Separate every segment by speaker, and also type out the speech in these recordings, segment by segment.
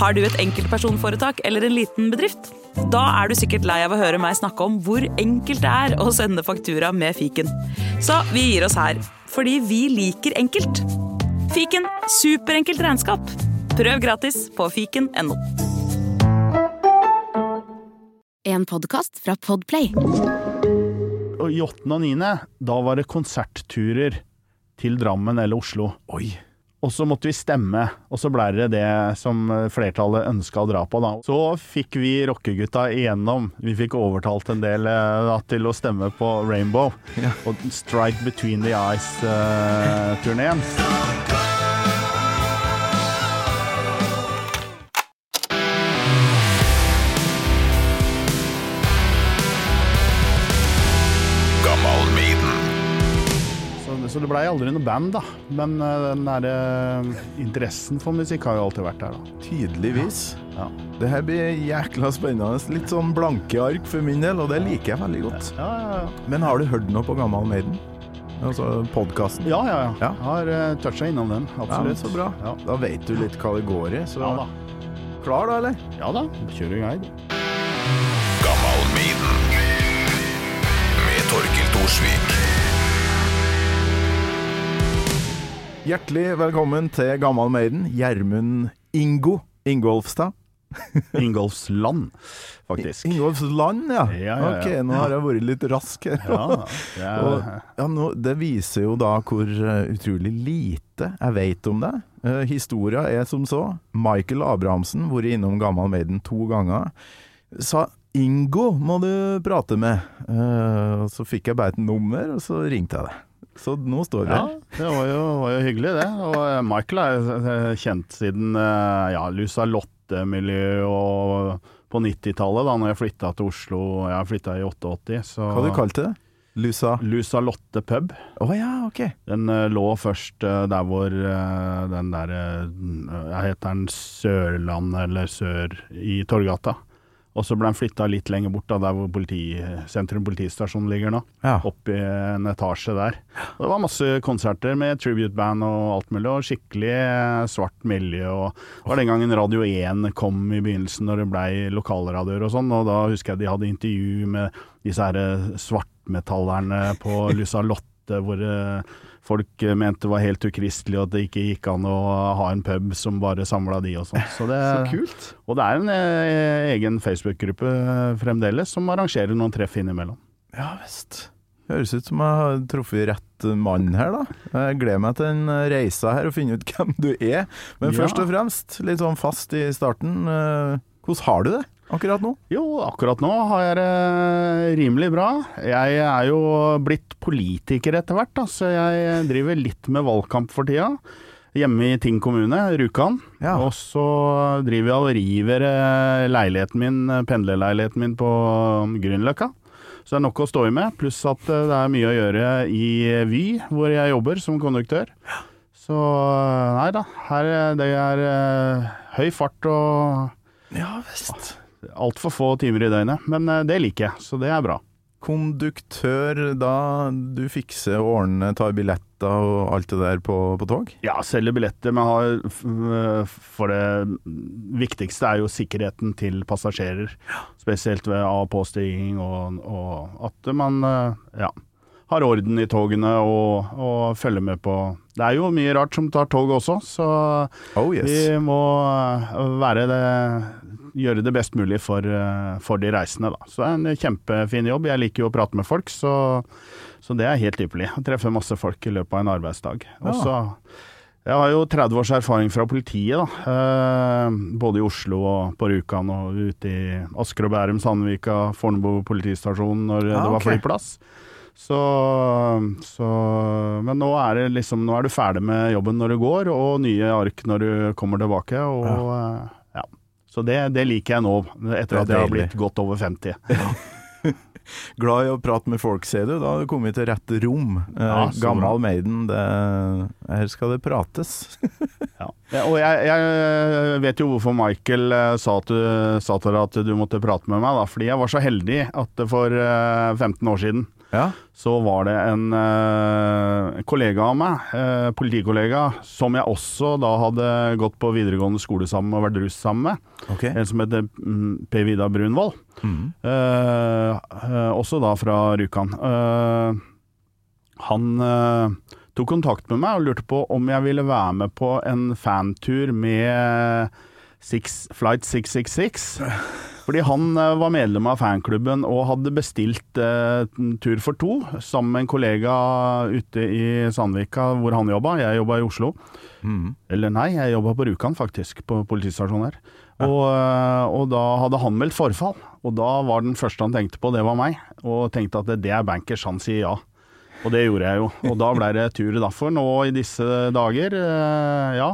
Speaker 1: Har du et enkeltpersonforetak eller en liten bedrift? Da er du sikkert lei av å høre meg snakke om hvor enkelt det er å sende faktura med fiken. Så vi gir oss her, fordi vi liker enkelt. Fiken superenkelt regnskap. Prøv gratis på fiken.no.
Speaker 2: En podkast fra Podplay.
Speaker 3: Og I åttende og niende, da var det konsertturer til Drammen eller Oslo.
Speaker 4: Oi.
Speaker 3: Og så måtte vi stemme, og så ble det det som flertallet ønska å dra på. da. Så fikk vi rockegutta igjennom. Vi fikk overtalt en del eh, da, til å stemme på Rainbow.
Speaker 4: Ja.
Speaker 3: Og Strike Between the Eyes-turneen. så, så det blei aldri noe band, da. Men eh, den der interessen for musikk har jo alltid vært der, da.
Speaker 4: Tydeligvis.
Speaker 3: Ja.
Speaker 4: Det her blir jækla spennende. Litt sånn blanke ark for min del, og det liker jeg veldig godt.
Speaker 3: Ja, ja, ja.
Speaker 4: Men har du hørt noe på Gammal Maiden? Altså podkasten?
Speaker 3: Ja, ja, ja.
Speaker 4: Ja.
Speaker 3: Har uh, toucha innom den. Absolutt.
Speaker 4: så bra.
Speaker 3: Ja.
Speaker 4: Da vet du litt hva det går i. Så
Speaker 3: Ja da.
Speaker 4: klar da, eller?
Speaker 3: Ja da. Kjør i guide.
Speaker 5: Gammal Maiden. Med Torkil Thorsvik.
Speaker 4: Hjertelig velkommen til Gammal Maiden. Gjermund Ingo Ingolfstad.
Speaker 3: Ingolfsland, faktisk.
Speaker 4: Ingolfsland, ja.
Speaker 3: Ja, ja, ja.
Speaker 4: Ok, nå har jeg vært litt rask her.
Speaker 3: Er,
Speaker 4: Og, ja, nå, det viser jo da hvor eh, utrolig lite jeg vet om det. Uh, historia er som så. Michael Abrahamsen, vært innom Gammal Maiden to ganger, sa Ingo må du prate med. Uh, så fikk jeg bare et nummer, og så ringte jeg det. Så nå står vi
Speaker 3: ja,
Speaker 4: her.
Speaker 3: det var jo, var jo hyggelig, det. Og eh, Michael er eh, kjent siden eh, ja, Lusalotte-miljøet og på 90-tallet, da når jeg flytta til Oslo. Jeg flytta i 88, så
Speaker 4: Hva du kalt det? Lusa
Speaker 3: Lusalotte pub.
Speaker 4: Oh, ja, ok.
Speaker 3: Den uh, lå først uh, der hvor uh, den der uh, Heter den Sørland eller Sør i Torgata. Og så ble han flytta litt lenger bort, da, der hvor politi, Sentrum politistasjon ligger nå.
Speaker 4: Ja.
Speaker 3: Opp i en etasje der. Og det var masse konserter med tribute-band og alt mulig, og skikkelig svart miljø. Og det var den gangen Radio 1 kom i begynnelsen, når det blei lokalradioer og sånn. Og da husker jeg de hadde intervju med disse her eh, svartmetallerne på Lusalotte, hvor eh, folk eh, mente det var helt ukristelig, og at det ikke gikk an å ha en pub som bare samla de og sånn. Så,
Speaker 4: Så kult.
Speaker 3: og det er en eh, egen Facebook-gruppe eh, fremdeles som arrangerer noen treff innimellom.
Speaker 4: Ja visst. Høres ut som jeg har truffet rett mann her, da. Jeg gleder meg til den reisa her og finne ut hvem du er. Men
Speaker 3: Ja.
Speaker 4: først og fremst, litt sånn fast i starten, hvordan har du det akkurat nå?
Speaker 3: Jo, akkurat nå har jeg det rimelig bra. Jeg er jo blitt politiker etter hvert, da, så jeg driver litt med valgkamp for tida. Hjemme i Ting kommune, Rjukan.
Speaker 4: Ja.
Speaker 3: Og så driver jeg og river eh, leiligheten min, eh, pendlerleiligheten min på Grünerløkka. Så det er nok å stå i med, pluss at eh, det er mye å gjøre i Vy, hvor jeg jobber som konduktør. Så eh, nei da, her eh, det er eh, høy fart og
Speaker 4: Ja visst.
Speaker 3: Altfor få timer i døgnet. Men eh, det liker jeg, så det er bra.
Speaker 4: Konduktør, da du fikser og ordner, tar billetter og alt det der på, på tog?
Speaker 3: Ja, selger billetter, men har, for det viktigste er jo sikkerheten til passasjerer. Spesielt ved av- og påstigning, og, og at man eh, ja, har orden i togene og, og følger med på Det er jo mye rart som tar tog også, så
Speaker 4: Oh yes.
Speaker 3: vi må eh, være det Gjøre det best mulig for, eh, for de reisende, da. Så det er en kjempefin jobb. Jeg liker jo å prate med folk, så, så det er helt ypperlig. Å treffe masse folk i løpet av en arbeidsdag. Og så Jeg har jo 30 års erfaring fra politiet, da. Eh, både i Oslo og på Rjukan og ute i Asker og Bærum, Sandvika, Fornebu politistasjon når det var flyplass. Så, så Men nå er, det liksom, nå er du ferdig med jobben når du går, og nye ark når du kommer tilbake. Og, eh, ja. Så det, det liker jeg nå, etter
Speaker 4: Det er
Speaker 3: at jeg har blitt godt over 50.
Speaker 4: Glad i å prate med folk, ser du. Da har du kommet til rett rom. Eh,
Speaker 3: Ja,
Speaker 4: Gammal. Maiden, det, her skal det prates.
Speaker 3: Ja. Ja, og jeg, jeg vet jo hvorfor Michael eh, sa, at du, sa til deg at du måtte prate med meg, da. Fordi jeg var så heldig at for eh, 15 år siden
Speaker 4: Ja.
Speaker 3: så var det en eh, kollega av meg, eh, politikollega, som jeg også da hadde gått på videregående skole sammen og vært russ sammen med.
Speaker 4: Okay.
Speaker 3: En som heter mm, Per Vidar Brunvoll.
Speaker 4: Mm.
Speaker 3: Eh, eh, også da fra Rjukan. Eh, han eh, tok kontakt med meg og lurte på om jeg ville være med på en fantur med Six, Flight 666. Fordi han eh, var medlem av fanklubben og hadde bestilt eh, tur for to sammen med en kollega ute i Sandvika hvor han jobba. Jeg jobba i Oslo.
Speaker 4: Mm.
Speaker 3: Eller nei, jeg jobba på Rjukan faktisk, på politistasjonen her. Og, øh, og da hadde han meldt forfall, og da var den første han tenkte på, det var meg. Og tenkte at det er bankers, han sier ja. Og det gjorde jeg jo. Og da ble det tur derfor. Nå i disse dager, øh, ja.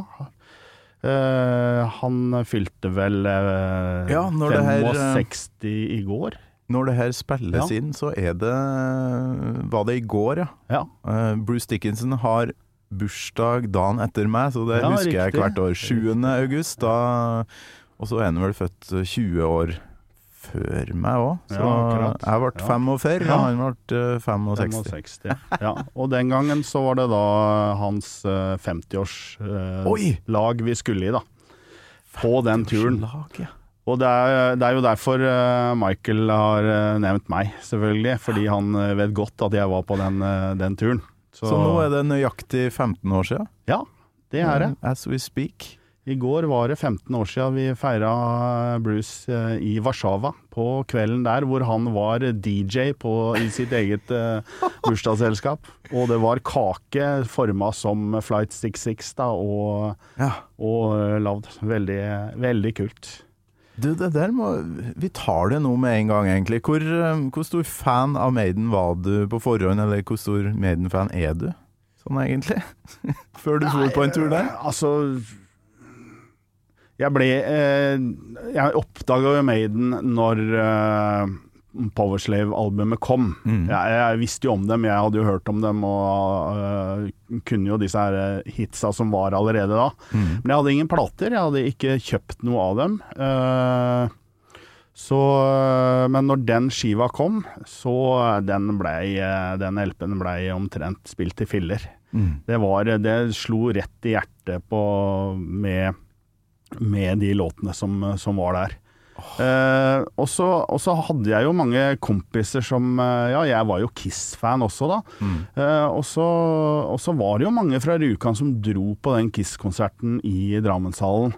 Speaker 3: Øh, han fylte vel øh,
Speaker 4: Ja, når det her, øh,
Speaker 3: 65 i går.
Speaker 4: Når det her spilles
Speaker 3: Ja.
Speaker 4: inn, så er det Var det i går, ja.
Speaker 3: Ja.
Speaker 4: Uh, Bruce Dickinson har bursdag dagen etter meg, så det
Speaker 3: Ja,
Speaker 4: husker jeg hvert år. 7. august. Da, og så er han vel født 20 år før meg òg. Så
Speaker 3: Ja,
Speaker 4: jeg ble
Speaker 3: Ja.
Speaker 4: 45,
Speaker 3: Ja.
Speaker 4: og han ble eh, 65.
Speaker 3: 65. Ja. Og den gangen så var det da hans øh, 50-årslag
Speaker 4: Oi!
Speaker 3: vi skulle i, da. På den turen. Og det er, det er jo derfor eh, Michael har eh, nevnt meg, selvfølgelig. Fordi han eh, vet godt at jeg var på den, eh, den turen.
Speaker 4: Så, nå er det nøyaktig 15 år siden.
Speaker 3: Ja, det er det.
Speaker 4: As we speak.
Speaker 3: I går var det 15 år siden vi feira Bruce eh, i Warszawa. På kvelden der hvor han var DJ på, i sitt eget uh, bursdagsselskap. Og det var kake forma som Flight 66 da, og,
Speaker 4: Ja.
Speaker 3: og uh, lagd. Veldig, veldig kult.
Speaker 4: Du, det der må Vi tar det nå med en gang, egentlig. Hvor, hvor stor fan av Maiden var du på forhånd, eller hvor stor Maiden-fan er du? Sånn egentlig? Før du for på en tur der?
Speaker 3: Altså Jeg ble eh, Jeg oppdaga jo Maiden når eh, Powerslave-albumet kom.
Speaker 4: Mm.
Speaker 3: Jeg, jeg visste jo om dem, jeg hadde jo hørt om dem og uh, kunne jo disse her eh, hitsa som var allerede da.
Speaker 4: Mm.
Speaker 3: Men jeg hadde ingen plater, jeg hadde ikke kjøpt noe av dem. Uh, så, men når den skiva kom, så den blei Den LP-en blei omtrent spilt i filler.
Speaker 4: Mm.
Speaker 3: Det var Det slo rett i hjertet på med, med de låtene som, som var der. Eh, og så hadde jeg jo mange kompiser som eh, Ja, jeg var jo Kiss-fan også, da.
Speaker 4: Mm.
Speaker 3: Eh, og, så, var det jo mange fra Rjukan som dro på den Kiss-konserten i Drammenshallen,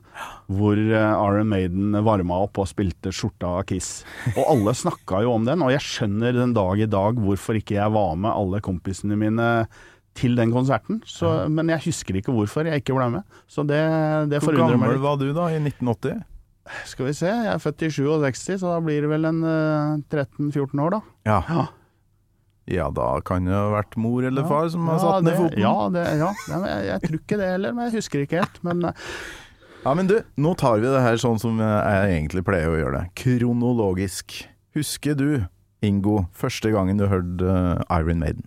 Speaker 3: hvor eh, Iron Maiden varma opp og spilte skjorta av Kiss. Og alle snakka jo om den, og jeg skjønner den dag i dag hvorfor ikke jeg var med alle kompisene mine til den konserten. Så, Men jeg husker ikke hvorfor jeg ikke ble med. Så det, det
Speaker 4: Hvor
Speaker 3: forundrer meg
Speaker 4: gammel
Speaker 3: litt.
Speaker 4: var du da, i 1980?
Speaker 3: Skal vi se, jeg er født i 67, så da blir det vel en uh, 13-14 år, da.
Speaker 4: Ja.
Speaker 3: Ja.
Speaker 4: ja, da kan det ha vært mor eller
Speaker 3: Ja.
Speaker 4: far som har
Speaker 3: Ja,
Speaker 4: satt ned foten.
Speaker 3: Ja, det, ja. Jeg, jeg tror ikke det heller, men jeg husker ikke helt. Men eh,
Speaker 4: Ja, men du, nå tar vi det her sånn som jeg egentlig pleier å gjøre det. Kronologisk. Husker du, Ingo, første gangen du hørte eh, Iron Maiden?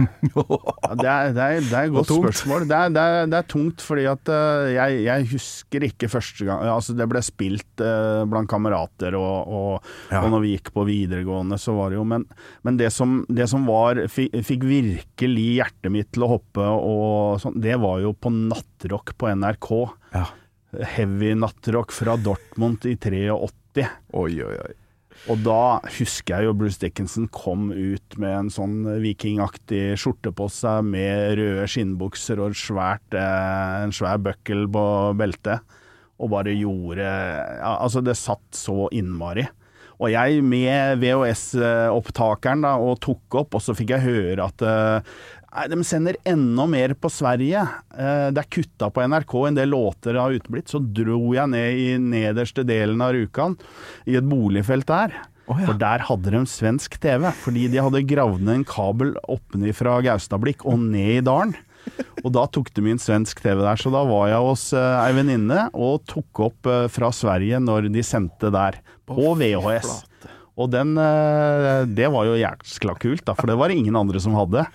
Speaker 3: Ja, det, er, det, er, det er et godt spørsmål. Det er, det, er, tungt, fordi at eh, jeg, jeg husker ikke første gang Altså, det ble spilt eh, blant kamerater, og, og,
Speaker 4: Ja.
Speaker 3: og når vi gikk på videregående, så var det jo Men, men det, som, det som var Fikk virkelig hjertet mitt til å hoppe og sånn, det var jo på nattrock på NRK.
Speaker 4: Ja.
Speaker 3: Heavy nattrock fra Dortmund i 83.
Speaker 4: Oi, oi, oi.
Speaker 3: Og da husker jeg jo Bruce Dickinson kom ut med en sånn vikingaktig skjorte på seg med røde skinnbukser og svært, eh, en svær bøkkel på beltet. Og bare gjorde ja, Altså, det satt så innmari. Og jeg med VHS-opptakeren da, og tok opp, og så fikk jeg høre at eh, Nei, de sender enda mer på Sverige. Eh, det er kutta på NRK, en del låter har uteblitt. Så dro jeg ned i nederste delen av Rjukan, i et boligfelt der.
Speaker 4: Oh, ja.
Speaker 3: For der hadde de svensk TV, fordi de hadde gravd ned en kabel oppenifra Gaustablikk og ned i dalen. Og da tok de inn svensk TV der, så da var jeg hos eh, ei venninne og tok opp eh, fra Sverige når de sendte der, på VHS. Og den, det var jo jæskla kult, da, for det var det ingen andre som hadde.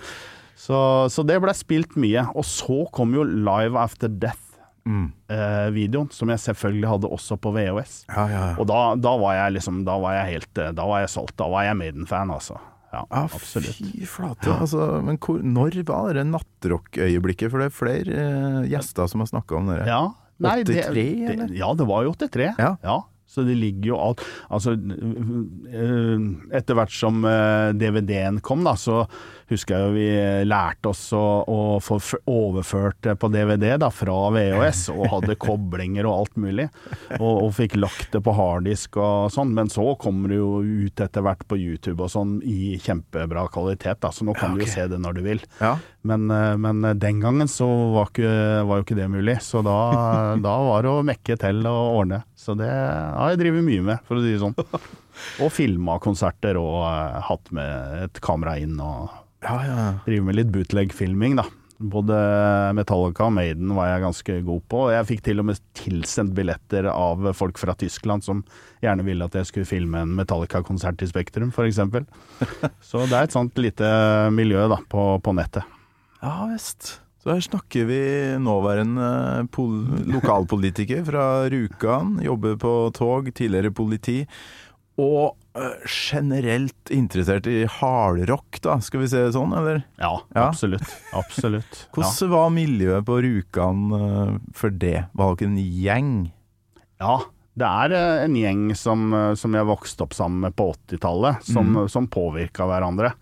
Speaker 3: Så, så det ble spilt mye. Og så kom jo Live After Death
Speaker 4: Mm.
Speaker 3: eh, som jeg selvfølgelig hadde også på VHS.
Speaker 4: Ja, ja, ja.
Speaker 3: Og da, da var jeg liksom Da var jeg helt eh, Da var jeg solgt. Da var jeg Maiden-fan, altså. Ja,
Speaker 4: ah,
Speaker 3: absolutt.
Speaker 4: fy flate. Altså, men hvor, når var det nattrock-øyeblikket? For det er flere eh, gjester som har snakka om det.
Speaker 3: Ja. Nei,
Speaker 4: 83,
Speaker 3: det,
Speaker 4: eller?
Speaker 3: Det, ja, det var jo 83.
Speaker 4: Ja.
Speaker 3: Så det ligger jo alt Altså, øh, etter hvert som øh, DVD-en kom, da, så husker jeg jo vi lærte oss å, å få overført det på DVD da, fra VHS, og hadde koblinger og alt mulig. Og, og fikk lagt det på harddisk og sånn. Men så kommer det jo ut etter hvert på YouTube og sånn i kjempebra kvalitet, da, så nå kan
Speaker 4: Ja,
Speaker 3: du jo se det når du vil.
Speaker 4: Ja.
Speaker 3: Men, eh, men den gangen så var, ikke, var jo ikke det mulig, så da, da var det å mekke til og ordne. Så det har jeg drevet mye med, for å si det sånn. Og filma konserter og uh, hatt med et kamera inn og
Speaker 4: Ja, ja.
Speaker 3: driver med litt bootleg-filming, da. Både Metallica og Maiden var jeg ganske god på. Jeg fikk til og med tilsendt billetter av folk fra Tyskland som gjerne ville at jeg skulle filme en Metallica-konsert i Spektrum, f.eks. Så det er et sånt lite miljø da, på, på nettet.
Speaker 4: Ja visst. Så her snakker vi nåværende pol lokalpolitiker fra Rjukan, jobber på tog, tidligere politi, og eh, generelt interessert i hardrock, da, skal vi se det sånn, eller?
Speaker 3: Ja,
Speaker 4: Ja.
Speaker 3: absolutt. Absolutt.
Speaker 4: Hvordan var miljøet på Rjukan eh, for det? Var dere en gjeng?
Speaker 3: ja, det er eh, en gjeng som, som jeg vokste opp sammen med på 80-tallet, som,
Speaker 4: Mm.
Speaker 3: som påvirka hverandre.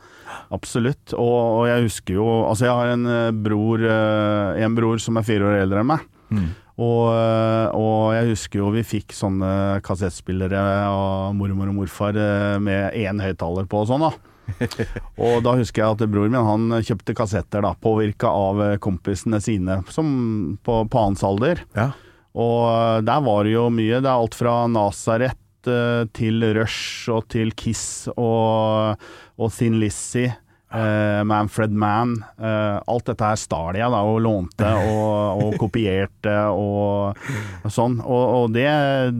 Speaker 3: Absolutt. Og, og jeg husker jo Altså, jeg har en eh, bror, eh, en bror som er fire år eldre enn meg.
Speaker 4: Mm.
Speaker 3: Og, eh, og jeg husker jo vi fikk sånne kassettspillere av mormor og morfar med én høyttaler på og sånn, da. og da husker jeg at broren min han kjøpte kassetter, da, påvirka av kompisene sine som på, på hans alder.
Speaker 4: Ja.
Speaker 3: Og der var det jo mye. Det er alt fra Nazareth til Rush og til Kiss og, og Thin Lizzie. Uh, Manfred Mann. Uh, alt dette her stal jeg da, og lånte og, og kopierte og, og sånn. Og, og det,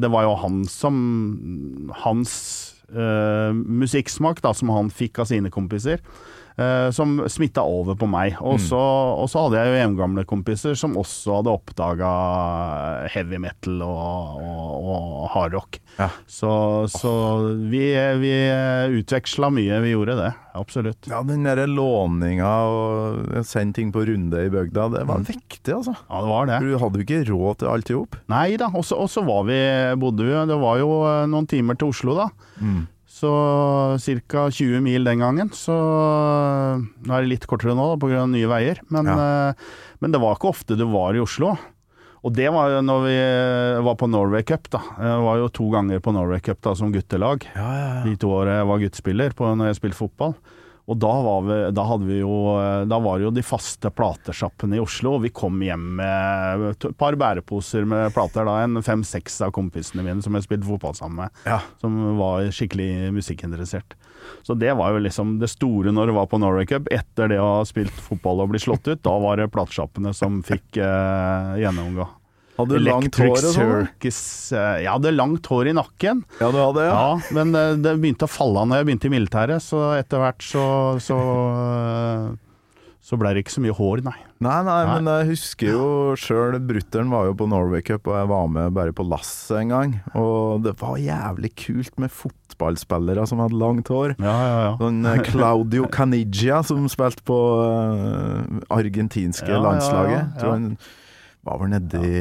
Speaker 3: det var jo han som Hans uh, musikksmak da, som han fikk av sine kompiser. Eh, som smitta over på meg. Og så, og så hadde jeg jo hjemgamle kompiser som også hadde oppdaga heavy metal og, og, og hardrock.
Speaker 4: Ja.
Speaker 3: Så, så vi, vi utveksla mye, vi gjorde det. Absolutt.
Speaker 4: Ja, den derre låninga og sende ting på runde i bygda, det var viktig, altså.
Speaker 3: Ja, det var det.
Speaker 4: For du hadde jo ikke råd til alt i hop.
Speaker 3: Nei da, og så og så var vi, bodde vi Det var jo eh, noen timer til Oslo, da.
Speaker 4: Mm.
Speaker 3: Så ca. 20 mil den gangen. Så nå er det litt kortere nå pga. nye veier. Men, ja. men det var ikke ofte du var i Oslo. Og det var jo når vi var på Norway Cup, da. Jeg var jo to ganger på Norway Cup da som guttelag.
Speaker 4: Ja, ja, ja.
Speaker 3: De to årene jeg var guttespiller på når jeg spilte fotball. Og da var, vi, da, vi jo, da var det jo de faste platesjappene i Oslo, og vi kom hjem med et par bæreposer med plater. da, En fem-seks av kompisene mine som jeg spilte fotball sammen med,
Speaker 4: Ja.
Speaker 3: som var skikkelig musikkinteressert. Så det var jo liksom det store når det var på Norway Cup. Etter det å ha spilt fotball og blitt slått ut, da var det platesjappene som fikk eh, gjennomgå.
Speaker 4: Hadde langt hår og sånn?
Speaker 3: Circus eh, Jeg hadde langt hår i nakken.
Speaker 4: Ja, du hadde ja.
Speaker 3: Ja, men eh, det begynte å falle av når jeg begynte i militæret, så etter hvert så så, eh, så ble det ikke så mye hår, nei.
Speaker 4: Nei, nei,
Speaker 3: Nei.
Speaker 4: men jeg husker jo sjøl Brutter'n var jo på Norway Cup, og jeg var med bare på lasset en gang. Og det var jævlig kult med fotballspillere som hadde langt hår.
Speaker 3: Ja, ja, ja.
Speaker 4: Sånn Claudio Canigia som spilte på eh, argentinske
Speaker 3: Ja, ja, ja,
Speaker 4: landslaget. Tror han var vel nede i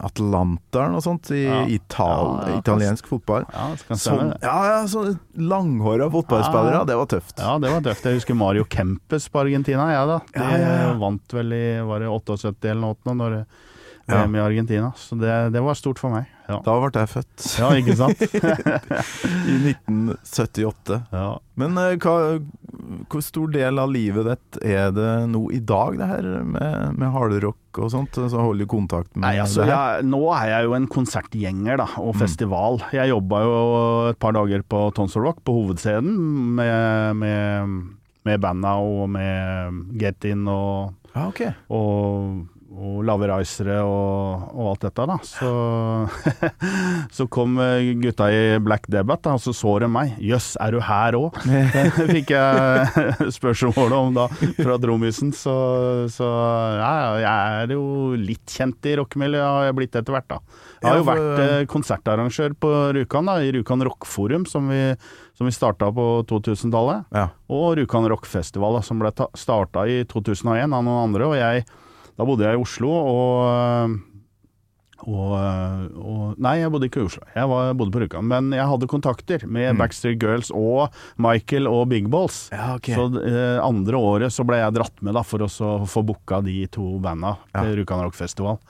Speaker 4: Atlanta eller noe sånt, i
Speaker 3: Ja.
Speaker 4: Ital
Speaker 3: Ja, ja,
Speaker 4: italiensk fotball.
Speaker 3: Ja, det kan stemme
Speaker 4: Sånn, ja, ja, så langhåra fotballspillere, det var tøft.
Speaker 3: Ja, det var tøft. Jeg husker Mario Kempes på Argentina, jeg da. De vant vel i var det 78 eller noe nå, når. VM i Argentina. Så det, det var stort for meg. Ja,
Speaker 4: Da ble jeg født,
Speaker 3: ja ikke sant?
Speaker 4: i 1978.
Speaker 3: Ja.
Speaker 4: Men eh, hva, hvor stor del av livet ditt er det nå i dag, det her med, med hardrock og sånt? Så holder du kontakt med
Speaker 3: Nei, altså,
Speaker 4: det her?
Speaker 3: jeg, nå er jeg jo en konsertgjenger da, og festival. Jeg jobba jo et par dager på Tonsor Rock, på hovedscenen, med, med, med banda og med Get In og,
Speaker 4: ah, okay.
Speaker 3: og, og Lavereisere og, og alt dette, da. Så, så kom eh, gutta i Black Debate, og så så de meg. Jøss, er du her òg? Det fikk jeg spørsmålet om da fra Drommisen. Så, så ja, jeg er jo litt kjent i rockemiljøet, har jeg blitt etter hvert, da. Jeg har jo vært eh, konsertarrangør på Rjukan, i Rjukan Rockforum, som vi, som vi starta på 2000-tallet.
Speaker 4: Ja.
Speaker 3: Og Rjukan Rockfestival, som ble starta i 2001 av noen andre. Og jeg, da bodde jeg i Oslo, og, og, og Nei, jeg bodde ikke i Oslo, jeg var, bodde på Rjukan. Men jeg hadde kontakter med Backstreet Girls og Michael og Big Balls.
Speaker 4: Ja, okay.
Speaker 3: Så eh, andre året så ble jeg dratt med da, for å få booka de to banda
Speaker 4: Ja.
Speaker 3: til Rjukan Rockfestival.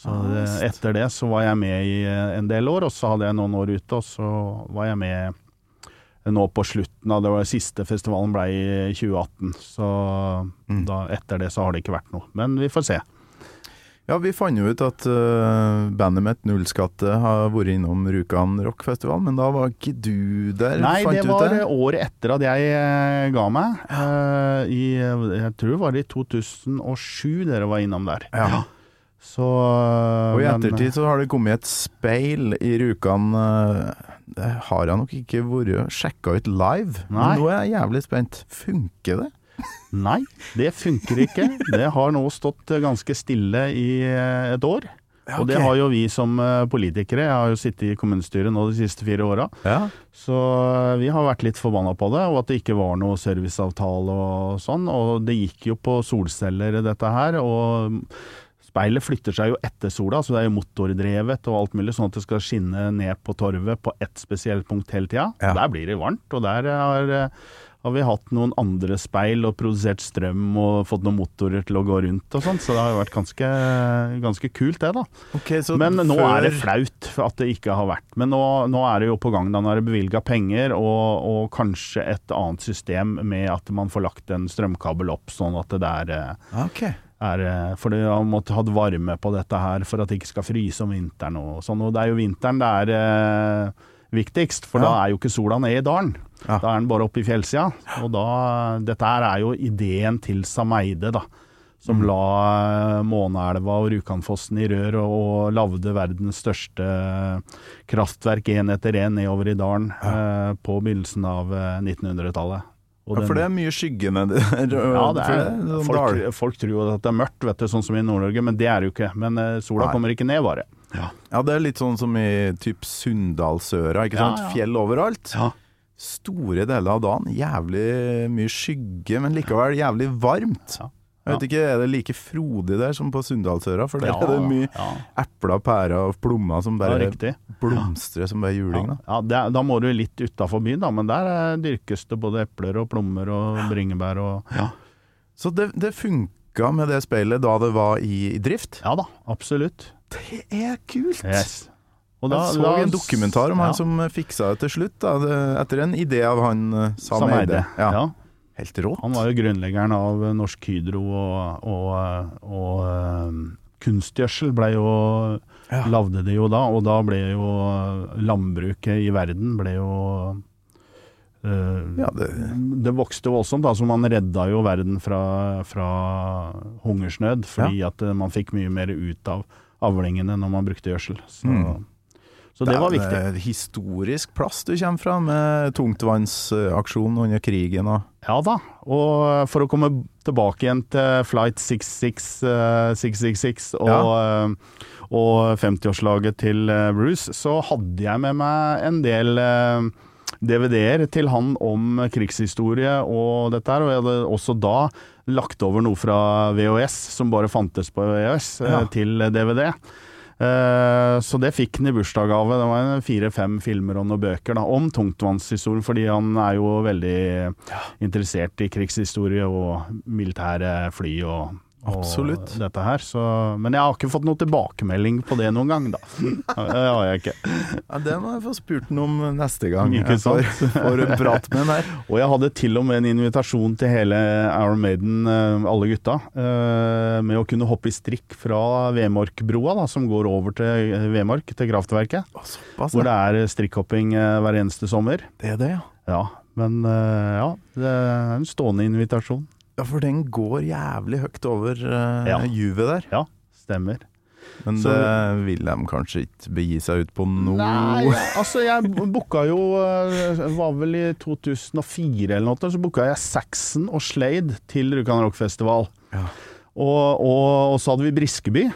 Speaker 3: Så
Speaker 4: Ah,
Speaker 3: det, etter det så var jeg med i eh, en del år, og så hadde jeg noen år ute, og så var jeg med nå på slutten av det var siste festivalen ble i 2018. Så
Speaker 4: Mm.
Speaker 3: da, etter det så har det ikke vært noe. Men vi får se.
Speaker 4: Ja, vi fant jo ut at uh, bandet mitt Nullskatte har vært innom Rjukan rockfestival, men da var ikke du der?
Speaker 3: Nei,
Speaker 4: fant
Speaker 3: det
Speaker 4: du ut
Speaker 3: var året etter at jeg eh, ga meg. Uh, i, jeg tror det var i 2007 dere var innom der.
Speaker 4: Ja.
Speaker 3: Så
Speaker 4: Og i ettertid så har det kommet et speil i Rjukan. eh, Det har jeg nok ikke vært sjekka ut live,
Speaker 3: Nei.
Speaker 4: men nå er jeg jævlig spent. Funker det?
Speaker 3: Nei, det funker ikke. Det har nå stått ganske stille i eh, et år. Og det har jo vi som eh, politikere. Jeg har jo sittet i kommunestyret nå de siste fire åra.
Speaker 4: Ja.
Speaker 3: Så vi har vært litt forbanna på det, og at det ikke var noe serviceavtale og sånn. Og det gikk jo på solceller dette her, og speilet flytter seg jo etter sola, så det er jo motordrevet og alt mulig, sånn at det skal skinne ned på torvet på ett spesielt punkt hele tida.
Speaker 4: Ja.
Speaker 3: Der blir det varmt, og der har, eh, har vi hatt noen andre speil og produsert strøm og fått noen motorer til å gå rundt og sånn, så det har jo vært ganske, ganske kult det, da.
Speaker 4: Okay, så
Speaker 3: Men nå
Speaker 4: før-
Speaker 3: er det flaut at det ikke har vært. Men nå, nå er det jo på gang. Da nå er det bevilga penger, og, og kanskje et annet system med at man får lagt en strømkabel opp, sånn at det der okay.
Speaker 4: Ok.
Speaker 3: Er eh, For det har måttet hatt varme på dette her for at det ikke skal fryse om vinteren og sånn. Og det er jo vinteren det er eh, viktigst, for
Speaker 4: Ja.
Speaker 3: da er jo ikke sola nede i dalen.
Speaker 4: Ja.
Speaker 3: Da er den bare oppe i fjellsida. Og da Dette her er jo ideen til Sameide, da. Som la eh, Måneelva og Rjukanfossen i rør og, og lagde verdens største kraftverk én etter én nedover i dalen eh, på begynnelsen av eh, 1900-tallet. Og
Speaker 4: Ja, for det er mye skygge nedi der.
Speaker 3: ja, det er,
Speaker 4: sånn
Speaker 3: folk, folk tror jo at det er mørkt, vet du, sånn som i Nord-Norge, men det er det jo ikke. Men eh, sola
Speaker 4: Nei.
Speaker 3: kommer ikke ned, bare.
Speaker 4: Ja, det er litt sånn som i typ Sunndalsøra, ikke
Speaker 3: Ja,
Speaker 4: sant?
Speaker 3: ja.
Speaker 4: Fjell overalt.
Speaker 3: Ja.
Speaker 4: Store deler av dagen, jævlig mye skygge, men likevel jævlig varmt.
Speaker 3: Ja.
Speaker 4: Jeg vet ikke, Er det like frodig der som på Sunndalsøra? For der er det mye epler, pærer og plommer som bare blomstrer som bare juling.
Speaker 3: Ja,
Speaker 4: Da.
Speaker 3: ja, det, da må du litt utafor byen, da, men der dyrkes det både epler og plommer og bringebær og ja.
Speaker 4: Så det, det funka med det speilet da det var i, drift?
Speaker 3: ja da, absolutt.
Speaker 4: Det er kult!
Speaker 3: Yes. Og
Speaker 4: jeg så
Speaker 3: da-
Speaker 4: en dokumentar om
Speaker 3: ja,
Speaker 4: han som fiksa det til slutt, da, etter en idé av han eh, Sam. Eide. Ja.
Speaker 3: Ja.
Speaker 4: Helt rått.
Speaker 3: Han var jo grunnleggeren av Norsk Hydro og, og, og eh, kunstgjødsel ble jo
Speaker 4: Ja.
Speaker 3: Lagde det jo da, og da ble jo landbruket i verden ble jo eh,
Speaker 4: Ja, det,
Speaker 3: det vokste voldsomt, Altså så man redda jo verden fra, fra hungersnød, fordi at eh, man fikk mye mer ut av avlingene når man brukte gjødsel. Så,
Speaker 4: Mm.
Speaker 3: Så det var
Speaker 4: er en historisk plass du kommer fra, med tungtvannsaksjonen under krigen og
Speaker 3: Ja da, og for å komme tilbake igjen til Flight 66, eh, 666 og, ja. og 50-årslaget til eh, Bruce, så hadde jeg med meg en del eh, DVD-er til han om krigshistorie og dette her, og jeg hadde også da lagt over noe fra VHS, som bare fantes på VHS, eh,
Speaker 4: Ja.
Speaker 3: til DVD. Eh, Så det fikk han i bursdagsgave. Det var fire-fem filmer og noen bøker da, om tungtvannshistorien, fordi han er jo veldig interessert i krigshistorie og militære fly og, og
Speaker 4: Absolutt.
Speaker 3: dette her. Så, men jeg har ikke fått noen tilbakemelding på det noen gang, da. Det har jeg ikke.
Speaker 4: Ja, Det må jeg få spurt ham om neste gang.
Speaker 3: Ikke
Speaker 4: Jeg får,
Speaker 3: sant?
Speaker 4: får en prat med den her.
Speaker 3: Og jeg hadde til og med en invitasjon til hele Iron Maiden, eh, alle gutta, eh, med å kunne hoppe i strikk fra Vemorkbroa, da, som går over til eh, Vemork, til kraftverket.
Speaker 4: Å, Såpass,
Speaker 3: Hvor det er strikkhopping hver eneste sommer.
Speaker 4: Det er det, ja.
Speaker 3: Ja, men ja, det er en stående invitasjon.
Speaker 4: Ja, for den går jævlig høyt over uh,
Speaker 3: Ja.
Speaker 4: Juve der.
Speaker 3: Ja, Stemmer.
Speaker 4: Men
Speaker 3: Så-
Speaker 4: det vil de kanskje ikke begi seg ut på nå?
Speaker 3: Nei, altså jeg booka jo eh, var vel i 2004 eller noe, så booka jeg Saxon og Slade til Rjukan Rockfestival.
Speaker 4: Ja.
Speaker 3: Og, og, og så hadde vi Briskeby.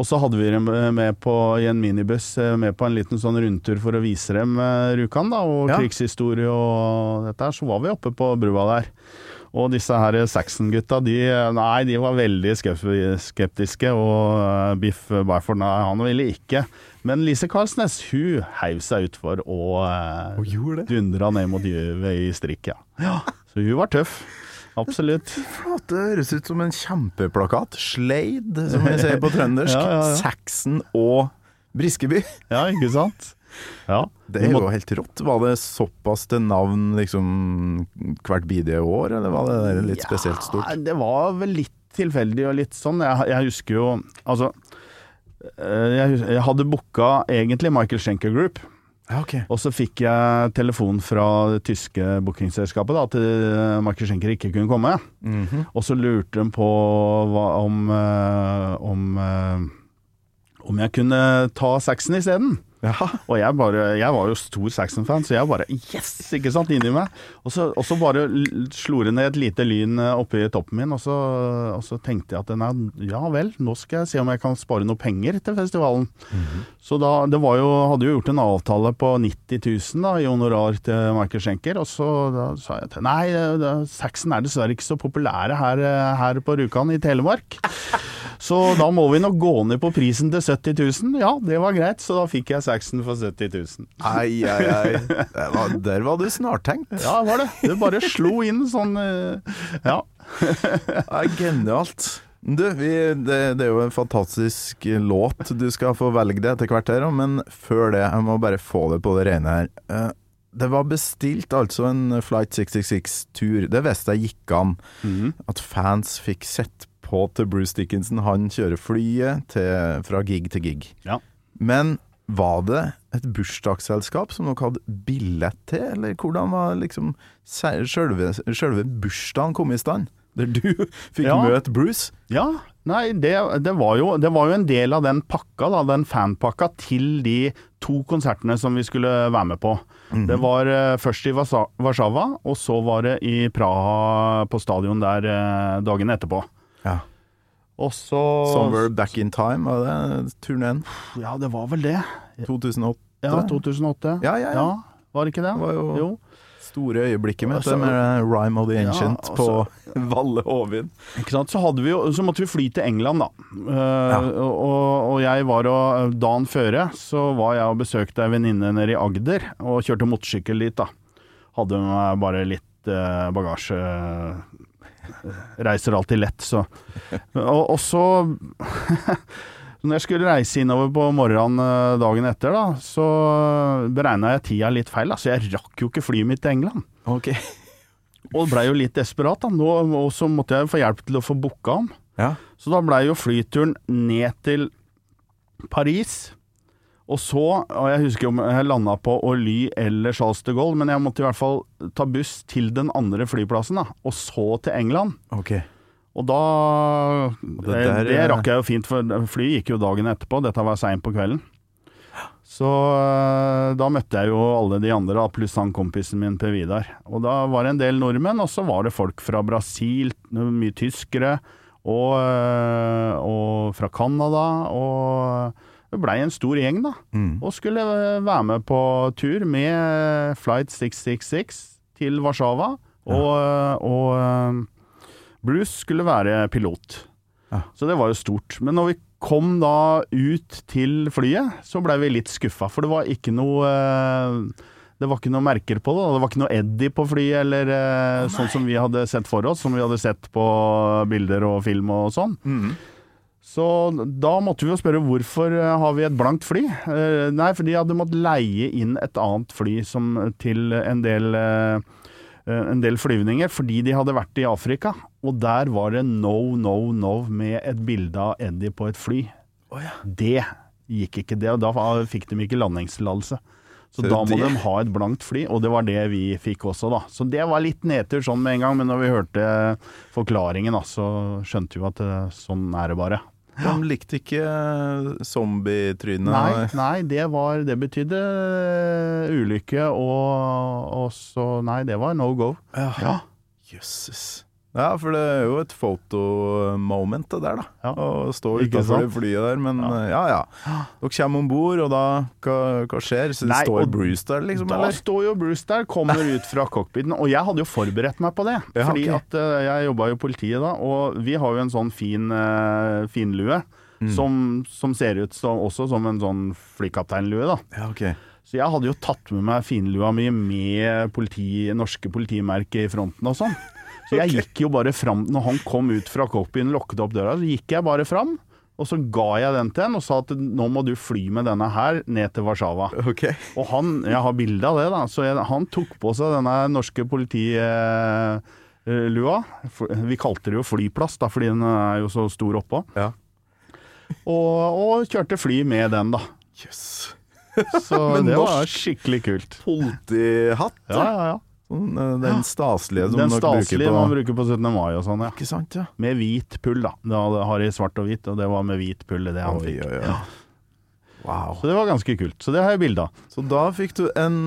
Speaker 3: Og så hadde vi dem med på, i en minibuss eh, med på en liten sånn rundtur for å vise dem eh, Rjukan, og
Speaker 4: Ja.
Speaker 3: krigshistorie og dette her. Så var vi oppe på brua der. Og disse her Saxon-gutta, de, nei, de var veldig skeptiske, og eh, Biff Byford, nei, han ville ikke. Men Lise Karlsnes, hun heiv seg utfor og
Speaker 4: gjorde det?
Speaker 3: dundra ned mot juvet i strikk, ja. ja. Så hun var tøff. Absolutt.
Speaker 4: Det høres ut som en kjempeplakat. Slade, som vi sier på trøndersk.
Speaker 3: Ja, ja, ja.
Speaker 4: Saxon og Briskeby.
Speaker 3: Ja, ikke sant? Ja.
Speaker 4: Det er jo helt rått. Var det såpass til navn liksom hvert bidige år, eller var det litt litt spesielt stort?
Speaker 3: Det var vel litt tilfeldig og litt sånn. Jeg, jeg husker jo Altså, eh, jeg, jeg hadde booka egentlig Michael Schenker Group.
Speaker 4: Ja, okay.
Speaker 3: Og så fikk jeg telefon fra det tyske bookingselskapet da, at eh, Michael Schenker ikke kunne komme.
Speaker 4: Mhm.
Speaker 3: Og så lurte de på hva, om, eh, om, om jeg kunne ta Saxon isteden.
Speaker 4: Ja.
Speaker 3: Og jeg, bare, jeg var jo stor Saxon-fan, så jeg bare yes! ikke sant, inni meg. Og så, og så bare slo det ned et lite lyn eh, oppi toppen min, og så, og så tenkte jeg at nei, ja vel, nå skal jeg se om jeg kan spare noe penger til festivalen. Så da, det var jo, hadde jo gjort en avtale på 90 000 da, i honorar til Michael Schenker, og så da sa jeg til nei, det, Saxon er dessverre ikke så populære her, eh, her på Rjukan i Telemark. Så da må vi nok gå ned på prisen til 70 000. Ja, det var greit, så da fikk jeg Saxon for 70 000.
Speaker 4: Ai, ai, ai. Var, der var du snartenkt.
Speaker 3: Ja, det var det. Det bare slo inn sånn eh, Ja.
Speaker 4: Det er genialt. Du, vi, det, det er jo en fantastisk låt du skal få velge det etter hvert her, men før det, jeg må bare få det på det rene her. Eh, Det var bestilt altså en Flight 666-tur. Det visste jeg gikk an. At fans fikk sett på til Bruce Dickinson. Han kjører flyet til, fra gig til gig.
Speaker 3: Ja.
Speaker 4: Men var det et bursdagsselskap som dere hadde billett til, eller hvordan var liksom selve, bursdagen kom i stand? Der du fikk
Speaker 3: Ja.
Speaker 4: møte Bruce?
Speaker 3: Ja, nei, det, det, var jo, det var jo en del av den pakka, da, den fanpakka, til de to konsertene som vi skulle være med på. Det var uh, først i Warszawa, og så var det i Praha, på stadion der uh, dagen etterpå.
Speaker 4: Ja.
Speaker 3: Og så
Speaker 4: 'Somewhere Back in Time', var det turneen?
Speaker 3: Ja, det var vel det.
Speaker 4: 2008?
Speaker 3: Ja, 2008.
Speaker 4: Ja, ja, ja.
Speaker 3: Var det ikke det?
Speaker 4: Det var jo-
Speaker 3: jo.
Speaker 4: Store øyeblikket mitt,
Speaker 3: Altså-
Speaker 4: med 'Rhyme of the
Speaker 3: Ja,
Speaker 4: Ancient'
Speaker 3: altså-
Speaker 4: på Valle Hovin.
Speaker 3: Ikke sant? Så, jo, så måtte vi fly til England, da. Uh,
Speaker 4: Ja.
Speaker 3: og, og jeg var og Dagen føre så var jeg og besøkte ei venninne nede i Agder, og kjørte motorsykkel dit, da. Hadde med meg bare litt uh, bagasje. Reiser alltid lett, så. Og, og så Når jeg skulle reise innover på morgenen eh, dagen etter, da, så beregna jeg tida litt feil. Altså, så jeg rakk jo ikke flyet mitt til England.
Speaker 4: Ok.
Speaker 3: Og blei jo litt desperat, da. Nå, og så måtte jeg få hjelp til å få booka om.
Speaker 4: Ja.
Speaker 3: Så da blei jo flyturen ned til Paris. Og så, og jeg husker om jeg landa på Orly eller Charles de Gaulle, men jeg måtte i hvert fall ta buss til den andre flyplassen, da. Og så til England.
Speaker 4: Ok.
Speaker 3: Og da
Speaker 4: det
Speaker 3: det,
Speaker 4: der,
Speaker 3: det
Speaker 4: eh,
Speaker 3: rakk jeg jo fint, for flyet gikk jo dagen etterpå. Dette var seint på kvelden. Så øh, da møtte jeg jo alle de andre, pluss han kompisen min Per Vidar. Og da var det en del nordmenn, og så var det folk fra Brasil, mye tyskere, og, og fra Canada. Og blei en stor gjeng, da.
Speaker 4: Mm.
Speaker 3: Og skulle øh, være med på tur med Flight 666 til Warszawa. Og, ja. og og Bruce skulle være pilot.
Speaker 4: Ja.
Speaker 3: Så det var jo stort. Men når vi kom da ut til flyet, så blei vi litt skuffa, for det var ikke noe eh, det var ikke noe merker på det. Det var ikke noe Eddie på flyet, eller oh, sånn som vi hadde sett for oss, som vi hadde sett på bilder og film og sånn.
Speaker 4: Mm.
Speaker 3: Så da måtte vi jo spørre hvorfor eh, har vi et blankt fly? Eh, nei, for de hadde måttet leie inn et annet fly som, til en del, eh, en del flyvninger, fordi de hadde vært i Afrika. Og der var det no, no, no med et bilde av Eddie på et fly. Det gikk ikke, det, og da fikk de ikke landingstillatelse. Så,
Speaker 4: Så
Speaker 3: da må
Speaker 4: det-
Speaker 3: de ha et blankt fly, og det var det vi fikk også, da. Så det var litt nedtur sånn med en gang, men når vi hørte forklaringen, da, så skjønte vi at sånn er det bare.
Speaker 4: De likte ikke eh, zombietrynet.
Speaker 3: Nei, nei det, var, det betydde eh, ulykke, og, og så Nei, det var no go. Ja.
Speaker 4: Jøsses. Ja, for det er jo et fotomoment det der, da.
Speaker 3: Ja.
Speaker 4: Å stå utenfor flyet der. Men ja ja ja. Dere kommer om bord, og da Hva, hva skjer? Så
Speaker 3: Nei,
Speaker 4: står Bruce der, liksom?
Speaker 3: Da
Speaker 4: Eller?
Speaker 3: står jo Bruce der, kommer ut fra cockpiten, og jeg hadde jo forberedt meg på det.
Speaker 4: Ja,
Speaker 3: fordi
Speaker 4: okay.
Speaker 3: at uh, jeg jobba jo i politiet da, og vi har jo en sånn fin uh, finlue.
Speaker 4: Mm.
Speaker 3: Som, som ser ut som, også som en sånn flykapteinlue, da.
Speaker 4: Ja, okay.
Speaker 3: Så jeg hadde jo tatt med meg finlua mi med politi, norske politimerker i fronten og sånn. Så jeg gikk jo bare fram Når han kom ut fra cockpiten lukket opp døra, så gikk jeg bare fram. Og så ga jeg den til han og sa at nå må du fly med denne her ned til Warszawa.
Speaker 4: Ok.
Speaker 3: Og han, jeg har bilde av det, da, så jeg, han tok på seg denne norske politilua. Vi kalte det jo flyplass, da, fordi den er jo så stor oppå.
Speaker 4: Ja.
Speaker 3: Og, og kjørte fly med den, da.
Speaker 4: Jøss.
Speaker 3: Så det var skikkelig kult.
Speaker 4: Politihatt,
Speaker 3: Ja, ja, ja.
Speaker 4: Eh, den staselige som
Speaker 3: Den staselige
Speaker 4: på
Speaker 3: man bruker på 17. mai og sånn, ja.
Speaker 4: Ikke sant, ja.
Speaker 3: Med hvit pull, da. Det hadde Harry svart og hvit, og det var med hvit pull det han
Speaker 4: Oi,
Speaker 3: fikk.
Speaker 4: oi, oi. Wow.
Speaker 3: Så det var ganske kult. Så det har jeg bilde av.
Speaker 4: Så da fikk du en,